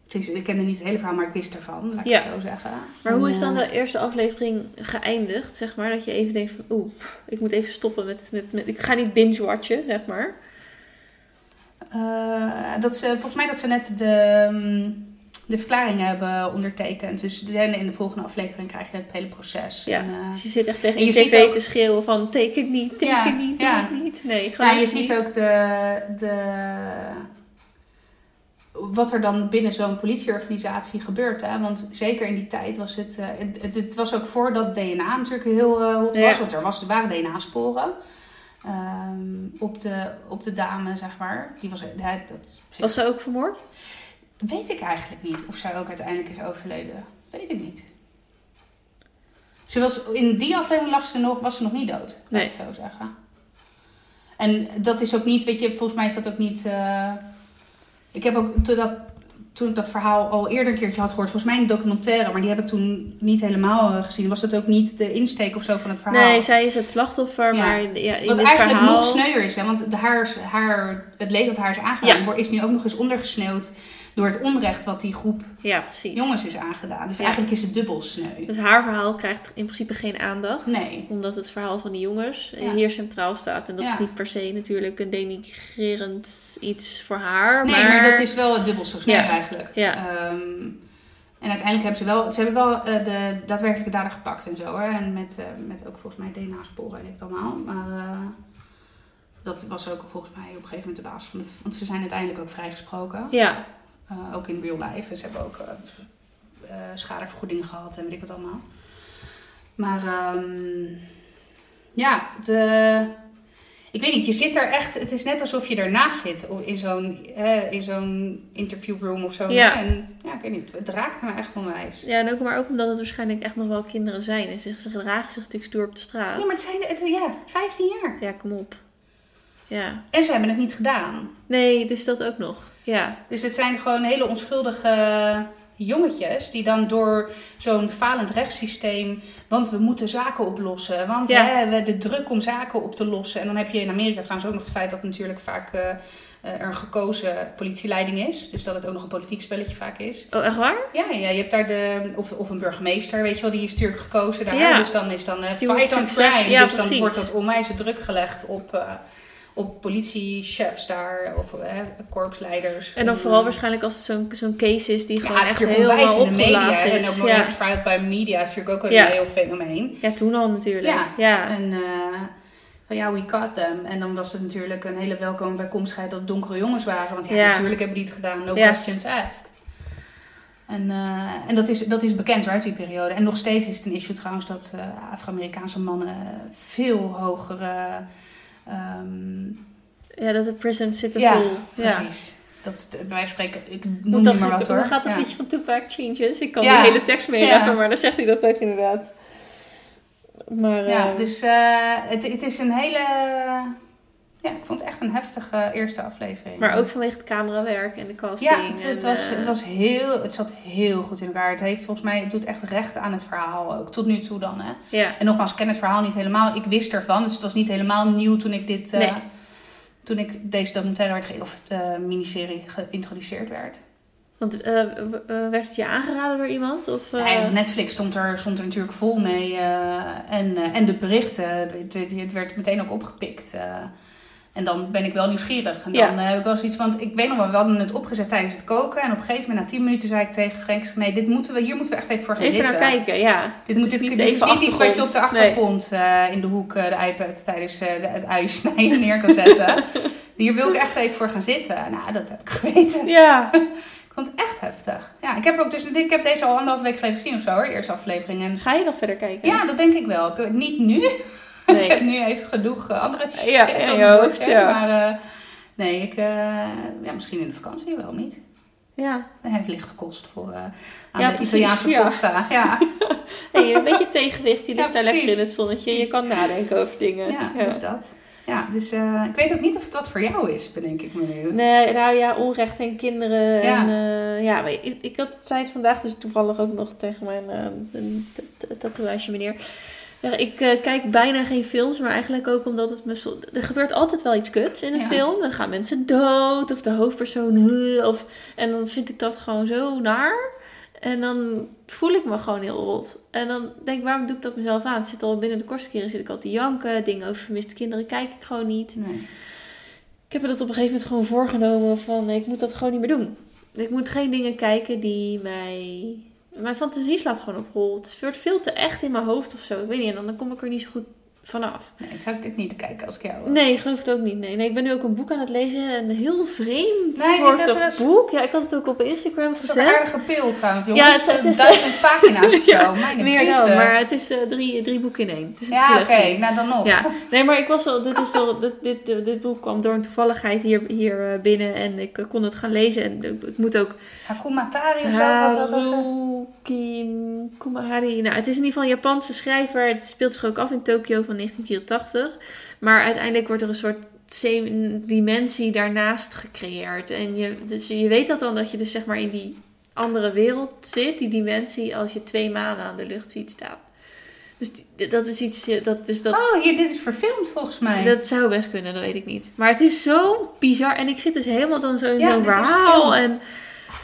het is- ik kende niet het hele verhaal, maar ik wist ervan, laat ik Ja. het zo zeggen. Maar hoe is dan de eerste aflevering geëindigd, zeg maar? Dat je even denkt van, oeh, ik moet even stoppen met, met, met... Ik ga niet binge-watchen, zeg maar. Eh, dat ze, volgens mij dat ze net de, mm, de verklaringen hebben ondertekend. Dus in de volgende aflevering krijg je het hele proces. Ja. En, eh, Dus je zit echt tegen En je tv ook- te schreeuwen van, teken niet, teken Ja, niet, doe ja. niet. Nee, gewoon nou, je ziet ook de, de, wat er dan binnen zo'n politieorganisatie gebeurt. Hè? Want zeker in die tijd was het, eh, het, het, was ook voordat DNA natuurlijk heel eh, hot was. Ja. Want er, was, er waren DNA-sporen. ehm, op, de, op de dame, zeg maar. Die was, hè, dat, Was ze ook vermoord? Weet ik eigenlijk niet of zij ook uiteindelijk is overleden. Weet ik niet. Ze was, in die aflevering lag ze nog, was ze nog niet dood. Laat Nee. ik het zo zeggen. En dat is ook niet, weet je, volgens mij is dat ook niet... eh, ik heb ook, toen, dat, toen ik dat verhaal al eerder een keertje had gehoord, volgens mij een documentaire, maar die heb ik toen niet helemaal eh, gezien. Was dat ook niet de insteek of zo van het verhaal? Nee, zij is het slachtoffer, Ja. maar ja, in Wat dit eigenlijk verhaal... nog sneuier is, hè? want de haar, haar, het leed dat haar is aangedaan, Ja. wordt- is nu ook nog eens ondergesneeuwd door het onrecht wat die groep Ja, jongens is aangedaan. Dus Ja. eigenlijk is het dubbel sneu. Dus haar verhaal krijgt in principe geen aandacht. Nee. Omdat het verhaal van die jongens Ja. hier centraal staat. En dat is niet per se natuurlijk een denigrerend iets voor haar. Nee, maar, maar dat is wel dubbel zo sneu eigenlijk. Ja. Ehm, en uiteindelijk hebben ze wel, ze hebben wel eh, de daadwerkelijke dader gepakt en zo. Hè? En met, eh, met ook volgens mij DNA-sporen en ik het allemaal. Maar eh, dat was ook volgens mij op een gegeven moment de basis van de... Want ze zijn uiteindelijk ook vrijgesproken. Ja, Eh, ook in real life. En ze hebben ook eh, schadevergoeding gehad en weet ik wat allemaal. Maar ehm, ja, de, ik weet niet, je zit er echt, het is net alsof je ernaast zit in zo'n eh, in zo'n interviewroom of zo. Ja. En ja, ik weet niet, het raakte me echt onwijs. Ja, en ook, maar ook omdat het waarschijnlijk echt nog wel kinderen zijn. En ze, ze gedragen zich natuurlijk stoer op de straat. Ja, maar het zijn, het, ja, 15 jaar. Ja, kom op. Ja. En ze hebben het niet gedaan. Nee, dus dat ook nog. Ja. Dus het zijn gewoon hele onschuldige jongetjes die dan door zo'n falend rechtssysteem, want we moeten zaken oplossen, want Ja. hè, we hebben de druk om zaken op te lossen. En dan heb je in Amerika trouwens ook nog het feit dat natuurlijk vaak eh, eh, er een gekozen politieleiding is, dus dat het ook nog een politiek spelletje vaak is. Oh, echt waar? Ja, ja je hebt daar de, of, of een burgemeester, weet je wel, die is natuurlijk gekozen daar. Ja. Dus dan is dan wordt fight on crime. ja, dus dan precies. wordt dat onwijs druk gelegd op, op politiechefs daar, of eh, korpsleiders. En dan vooral waarschijnlijk als het zo'n zo'n case is die ja, gewoon is echt helemaal in de media. hè, En is. ook nog Ja. trial by media is natuurlijk ook een Ja. heel fenomeen. ja, toen al natuurlijk. Ja. Ja. En eh, van ja, we got them. En dan was het natuurlijk een hele welkome bijkomstigheid dat het donkere jongens waren. Want ja, natuurlijk hebben die het gedaan. No questions asked. En, eh, en dat, is, dat is bekend uit die periode. En nog steeds is het een issue trouwens dat eh, Afro-Amerikaanse mannen veel hogere... ehm, ja, dat de prisons zitten Ja, vol. Ja. precies. Dat is, bij wijze van spreken, ik noem Moet niet dat, maar wat hoor. hoe gaat dat Ja. liedje van Tupac Changes? Ik kan Ja. de hele tekst mee Ja. rappen, maar dan zegt hij dat ook inderdaad. Maar Ja, eh, dus eh, het, het is een hele... Ja, ik vond het echt een heftige eerste aflevering. Maar ook vanwege het camerawerk en de casting. Ja, het, het en, was, eh, het, was heel, het zat heel goed in elkaar. Het heeft volgens mij, het doet echt recht aan het verhaal ook. Tot nu toe dan, hè. Ja, En nogmaals, ik ken het verhaal niet helemaal. Ik wist ervan, dus het was niet helemaal nieuw toen ik dit... eh. Toen ik deze documentaire werd of de miniserie geïntroduceerd werd. want eh, werd het je aangeraden door iemand? Of, Netflix stond er, stond er natuurlijk vol mee. en, en de berichten, het, het- het werd meteen ook opgepikt. En dan ben ik wel nieuwsgierig. En dan Ja. eh, heb ik wel zoiets van, ik weet nog wel, we hadden het opgezet tijdens het koken. En op een gegeven moment, na 10 minuten, zei ik tegen Frank, nee, dit moeten we, hier moeten we echt even voor gaan even zitten. naar kijken, ja. Dit, moet, dit, is niet dit is even niet iets wat je op de achtergrond. eh, in de hoek eh, de iPad tijdens eh, de, het ui snijden neer kan zetten. Hier wil ik echt even voor gaan zitten. Nou, dat heb ik geweten. Ja, Ik vond het echt heftig. Ja, ik heb, ook dus, ik heb deze al anderhalf week geleden gezien of zo, hoor, de eerste aflevering. En ga je nog verder kijken? ja, dat denk ik wel. Ik, niet nu. ik heb nu even genoeg andere shit Ja, op mijn hoofd, ja. Maar eh, nee, ik, eh, ja, misschien in de vakantie wel niet. ja. Dan heb ik lichte kost voor eh, aan Ja, de precies, Italiaanse ja. Costa. Ja, Hey, een beetje tegenwicht, je Ja, ligt daar lekker in het zonnetje. Je kan nadenken over dingen. ja, dus dat. Ja, dus ik weet ook niet of het wat voor jou is, bedenk ik me nu. Nee, nou ja, onrecht en kinderen. Ja. En, ja, maar ik, ik had, zei het vandaag dus toevallig ook nog tegen mijn t- tatoeage meneer. Ja, ik eh, kijk bijna geen films, maar eigenlijk ook omdat het me... zo- er gebeurt altijd wel iets kuts in een Ja. film. Dan gaan mensen dood of de hoofdpersoon... Of, en dan vind ik dat gewoon zo naar. En dan voel ik me gewoon heel rot. En dan denk ik, waarom doe ik dat mezelf aan? Het zit al binnen de kortste keren zit ik al te janken. Dingen over vermiste kinderen kijk ik gewoon niet. Nee. Ik heb me dat op een gegeven moment gewoon voorgenomen van ik moet dat gewoon niet meer doen. Ik moet geen dingen kijken die mij... Mijn fantasie slaat gewoon op hol. Het wordt veel te echt in mijn hoofd of zo. Ik weet niet, en dan, kom ik er niet zo goed vanaf. nee, zou ik dit niet kijken als ik jou was? Nee, ik geloof het ook niet. Nee, nee ik ben nu ook een boek aan het lezen. Een heel vreemd Nee, soort dat was- boek. Ja, ik had het ook op Instagram Het is een gezet. aardige pil trouwens, jongens. Ja, het het is- duizend pagina's of Ja, zo. Mijn Meer dan, pute. maar het is eh, drie, drie boeken in één. Ja, oké. Nou, dan nog. Ja, nee, maar ik was al, dit, is al, dit, dit, dit boek kwam door een toevalligheid hier, hier eh, binnen en ik eh, kon het gaan lezen. En ik, moet ook Hakumatari of zo, wat wat was het? Haruki Kumahari. Nou, het is in ieder geval een Japanse schrijver. Het speelt zich ook af in Tokio van 1984. Maar uiteindelijk wordt er een soort dimensie daarnaast gecreëerd. En je, dus je weet dat dan dat je dus zeg maar in die andere wereld zit, die dimensie, als je twee maanden aan de lucht ziet staan. Dus die- dat is iets, eh, dat, dus dat, Oh, hier, dit is verfilmd volgens mij. dat zou best kunnen, dat weet ik niet. Maar het is zo bizar. En ik zit dus helemaal dan zo in Ja, zo'n verhaal. En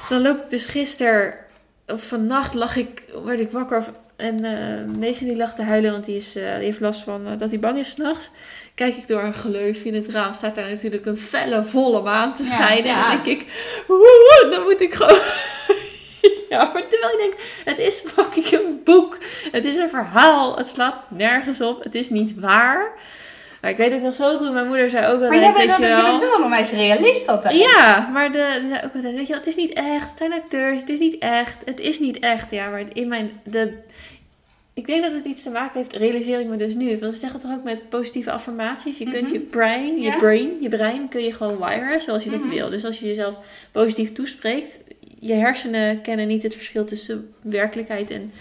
dan loop ik dus gisteren, vannacht lag ik, werd ik wakker. En eh Mason die lag te huilen, want die, is, eh, die heeft last van eh, dat hij bang is s'nachts. Kijk ik door een gleuf in het raam, staat daar natuurlijk een felle, volle maan te schijnen. ja. En dan denk ik, woe, dan moet ik gewoon... ja, maar terwijl je denkt, het is fucking een boek. Het is een verhaal. Het slaat nergens op. Het is niet waar. Maar ik weet ook nog zo goed, mijn moeder zei ook maar altijd, jij bent, weet wel, je je wel... bent wel een onwijs realist altijd. Ja, maar de, ook altijd, weet je wel, het is niet echt. Het zijn acteurs, het is niet echt. Het is niet echt, ja. Maar in mijn... De, ik denk dat het iets te maken heeft, realiseer ik me dus nu. Want ze zeggen toch ook met positieve affirmaties. Je kunt Mhm. je brain, je Ja. brain, je brein kun je gewoon wiren zoals je dat Mhm. wil. Dus als je jezelf positief toespreekt, je hersenen kennen niet het verschil tussen werkelijkheid en,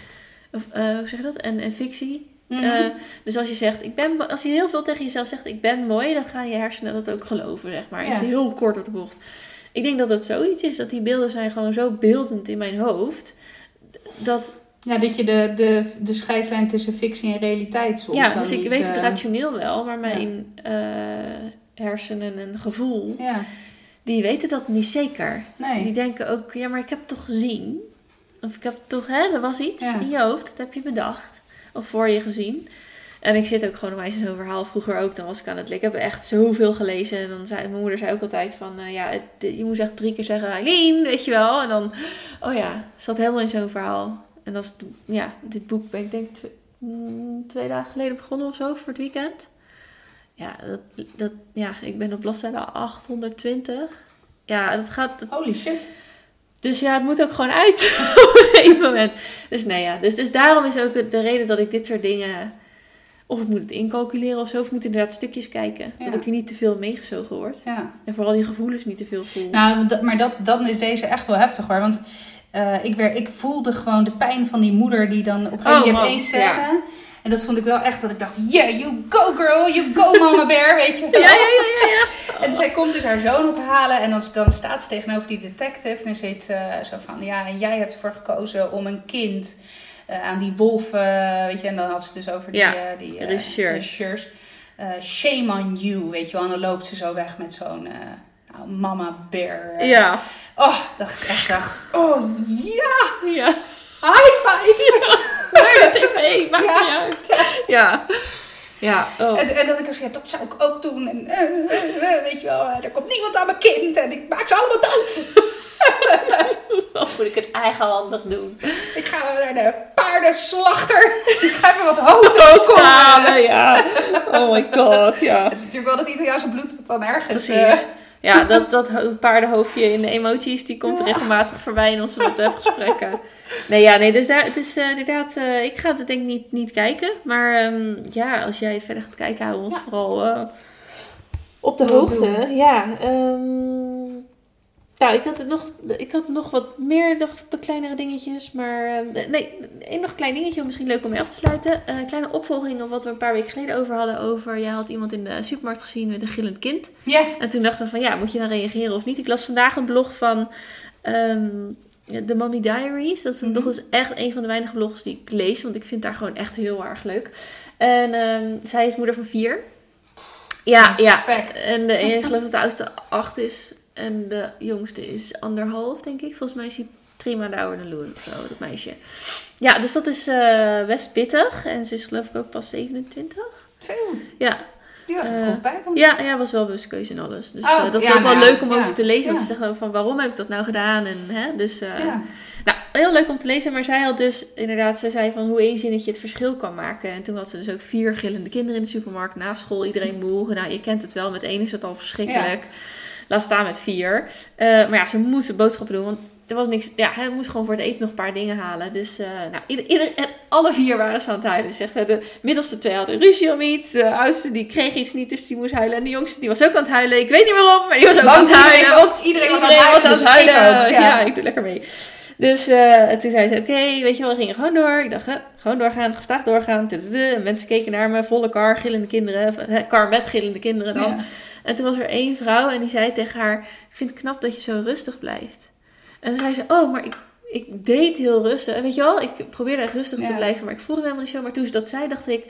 of, eh, hoe zeg je dat? En, en fictie. Mhm. Eh, dus als je zegt, ik ben, als je heel veel tegen jezelf zegt, ik ben mooi, dan gaan je hersenen dat ook geloven, zeg maar. Ja. Even heel kort op de bocht. Ik denk dat het zoiets is, dat die beelden zijn gewoon zo beeldend in mijn hoofd, dat ja, dat je de, de, de scheidslijn tussen fictie en realiteit soms ja, dus ik niet, weet het eh, rationeel wel, maar mijn eh, hersenen en gevoel, Ja, die weten dat niet zeker. nee. Die denken ook, ja, maar ik heb het toch gezien. Of ik heb toch, hè, er was iets in je hoofd, dat heb je bedacht. Of voor je gezien. En ik zit ook gewoon in zo'n verhaal. Vroeger ook, dan was ik aan het lezen. Ik heb echt zoveel gelezen. En dan zei mijn moeder zei ook altijd van, eh, ja, je moet echt drie keer zeggen, Eileen, weet je wel. En dan, oh ja, zat helemaal in zo'n verhaal. En dat is, ja, dit boek ben ik denk mm, twee dagen geleden begonnen of zo, voor het weekend. Ja, dat, dat, ja ik ben op bladzijde 820. Ja, dat gaat, Holy shit. Dus ja, het moet ook gewoon uit op een gegeven moment. Dus nee, ja. Dus, dus daarom is ook de reden dat ik dit soort dingen... Of ik moet het incalculeren of zo. Of ik moet inderdaad stukjes kijken. Ja. Dat ik er niet te veel meegezogen word. Ja. En vooral die gevoelens niet te veel voel. Nou, dat- maar dat, dan is deze echt wel heftig hoor. Want eh, ik, werd, ik voelde gewoon de pijn van die moeder die dan op een gegeven Oh, moment... Je man, hebt één scène. En dat vond ik wel echt dat ik dacht... Yeah, you go girl, you go mama bear, weet je wel. ja, ja, ja, ja, ja. En zij komt dus haar zoon ophalen en dan, dan staat ze tegenover die detective en zit uh, zo van, ja, en jij hebt ervoor gekozen om een kind uh, aan die wolf, uh, weet je, en dan had ze dus over die, Ja, die shame on you, weet je wel, en dan loopt ze zo weg met zo'n nou, mama bear. Ja. Oh, dat ik echt dacht, oh ja, Ja. high five. de tv, maakt Ja. niet uit. Ja. Ja. Oh. En, en dat ik zei, dat zou ik ook doen. En uh, uh, weet je wel, er komt niemand aan mijn kind en ik maak ze allemaal dood. Of moet ik het eigenhandig doen? Ik ga naar de paardenslachter. Ik ga even wat hoofden halen. Ja. Oh my god, ja. Het is natuurlijk wel dat Italiaanse bloed wat dan ergens... Precies. Ja, dat, dat, paardenhoofdje in de emoties, die komt Ja. regelmatig voorbij in onze WhatsApp-gesprekken. Nee, ja, nee, dus daar, het is uh, inderdaad, uh, ik ga het denk ik niet, niet kijken. Maar um, ja, als jij het verder gaat kijken, hou ons Ja. vooral uh, op de hoogte. doen. Ja, um, nou, ik had, het nog, ik had nog wat meer nog wat kleinere dingetjes. Maar nee, één nog klein dingetje, misschien leuk om mee af te sluiten. Een kleine opvolging op wat we een paar weken geleden over hadden. Over, jij had iemand in de supermarkt gezien met een gillend kind. ja, En toen dachten we van ja, moet je dan reageren of niet? Ik las vandaag een blog van um, de Mommy Diaries. Dat is, een Mhm. blog, is echt een van de weinige blogs die ik lees. Want ik vind haar gewoon echt heel erg leuk. En um, zij is moeder van vier. Ja, ja. Respect. En de, ik geloof dat de oudste acht is. En de jongste is anderhalf, denk ik. Volgens mij is hij drie maanden ouder dan Loen of zo, dat meisje. Ja, dus dat is uh, best pittig. En ze is geloof ik ook pas 27. Zo, Ja, die was er Eh, vroeg bij. dan. ja, ja, was wel bewust keuze en alles. Dus Oh, eh, dat is ja, ook wel nou, leuk om ja. over te lezen. Want ze zegt ook van waarom heb ik dat nou gedaan? En, hè, dus eh, nou, heel leuk om te lezen. Maar zij had dus inderdaad, ze zei van hoe één zinnetje het verschil kan maken. En toen had ze dus ook vier gillende kinderen in de supermarkt. Na school, iedereen moe. Nou, je kent het wel. Met één is het al verschrikkelijk. Laat staan met vier. Maar ja, ze moesten boodschappen doen. Want er was niks. Ja, hij moest gewoon voor het eten nog een paar dingen halen. Dus eh, nou, ieder, ieder, en alle vier waren ze aan het huilen. Zeg, de middelste twee hadden ruzie om iets. De oudste die kreeg iets niet, dus die moest huilen. En de jongste die was ook aan het huilen. Ik weet niet waarom, maar die was ook Want aan het huilen. iedereen- want iedereen was aan het huilen, dus ja. Ja. ik doe lekker mee. Dus eh, toen zei ze, oké, weet je wel, we gingen gewoon door. Ik dacht, hè, gewoon doorgaan, gestaag doorgaan. Tududu. Mensen keken naar me, volle kar, gillende kinderen. Kar met gillende kinderen dan. Ja. En toen was er één vrouw en die zei tegen haar: Ik vind het knap dat je zo rustig blijft. En toen zei ze: Oh, maar ik, ik deed heel rustig. En weet je wel, ik probeerde echt rustig te blijven, maar ik voelde me helemaal niet zo. Maar toen ze dat zei, dacht ik: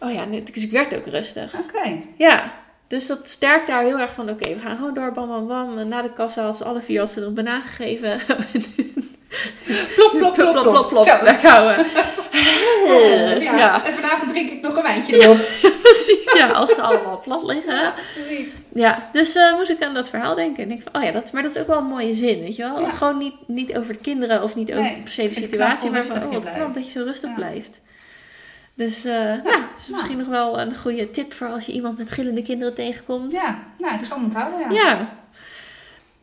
Oh ja, dus ik werd ook rustig. Oké. Ja, dus dat sterkte haar heel erg van: Oké, we gaan gewoon door, bam, bam, bam. En na de kassa had ze alle vier had ze een banaan gegeven. Plop, plop, plop, plop, plop, plop. Zo. Lekker houden. Ja. ja. En vanavond drink ik nog een wijntje erop. precies. Ja, als ze allemaal plat liggen. Ja, precies. Ja, dus eh, moest ik aan dat verhaal denken. En ik van, oh ja, dat, maar dat is ook wel een mooie zin, weet je wel? Ja. Gewoon niet, niet over de kinderen of niet over Nee, per se de vind ik situatie, maar van, oh, wat knap dat je zo rustig Ja. blijft. Dus nou, dat is nou. misschien nog wel een goede tip voor als je iemand met gillende kinderen tegenkomt. Ja, nou, ik zal hem onthouden, ja. Ja.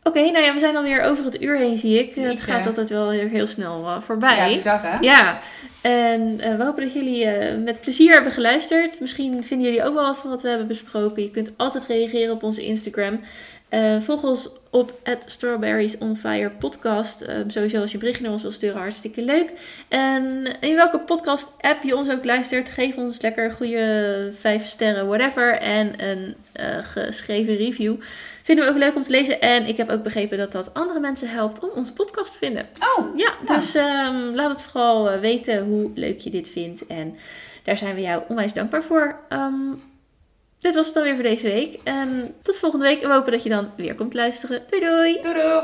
Oké, nou ja, we zijn alweer over het uur heen, zie ik. Het gaat altijd wel heel, heel snel uh, voorbij. Ja, bizar hè? Ja, en uh, we hopen dat jullie uh, met plezier hebben geluisterd. Misschien vinden jullie ook wel wat van wat we hebben besproken. Je kunt altijd reageren op onze Instagram. Volg ons op Strawberries on Fire podcast. Sowieso als je berichtje naar ons wil sturen, hartstikke leuk. En in welke podcast app je ons ook luistert, geef ons lekker goede 5 sterren, whatever. En een geschreven review. Vinden we ook leuk om te lezen. En ik heb ook begrepen dat dat andere mensen helpt om onze podcast te vinden. Oh, ja. Dus um, laat het vooral eh, weten hoe leuk je dit vindt. En daar zijn we jou onwijs dankbaar voor. Um, dit was het dan weer voor deze week. En tot volgende week. En we hopen dat je dan weer komt luisteren. Doei doei! Doei doei!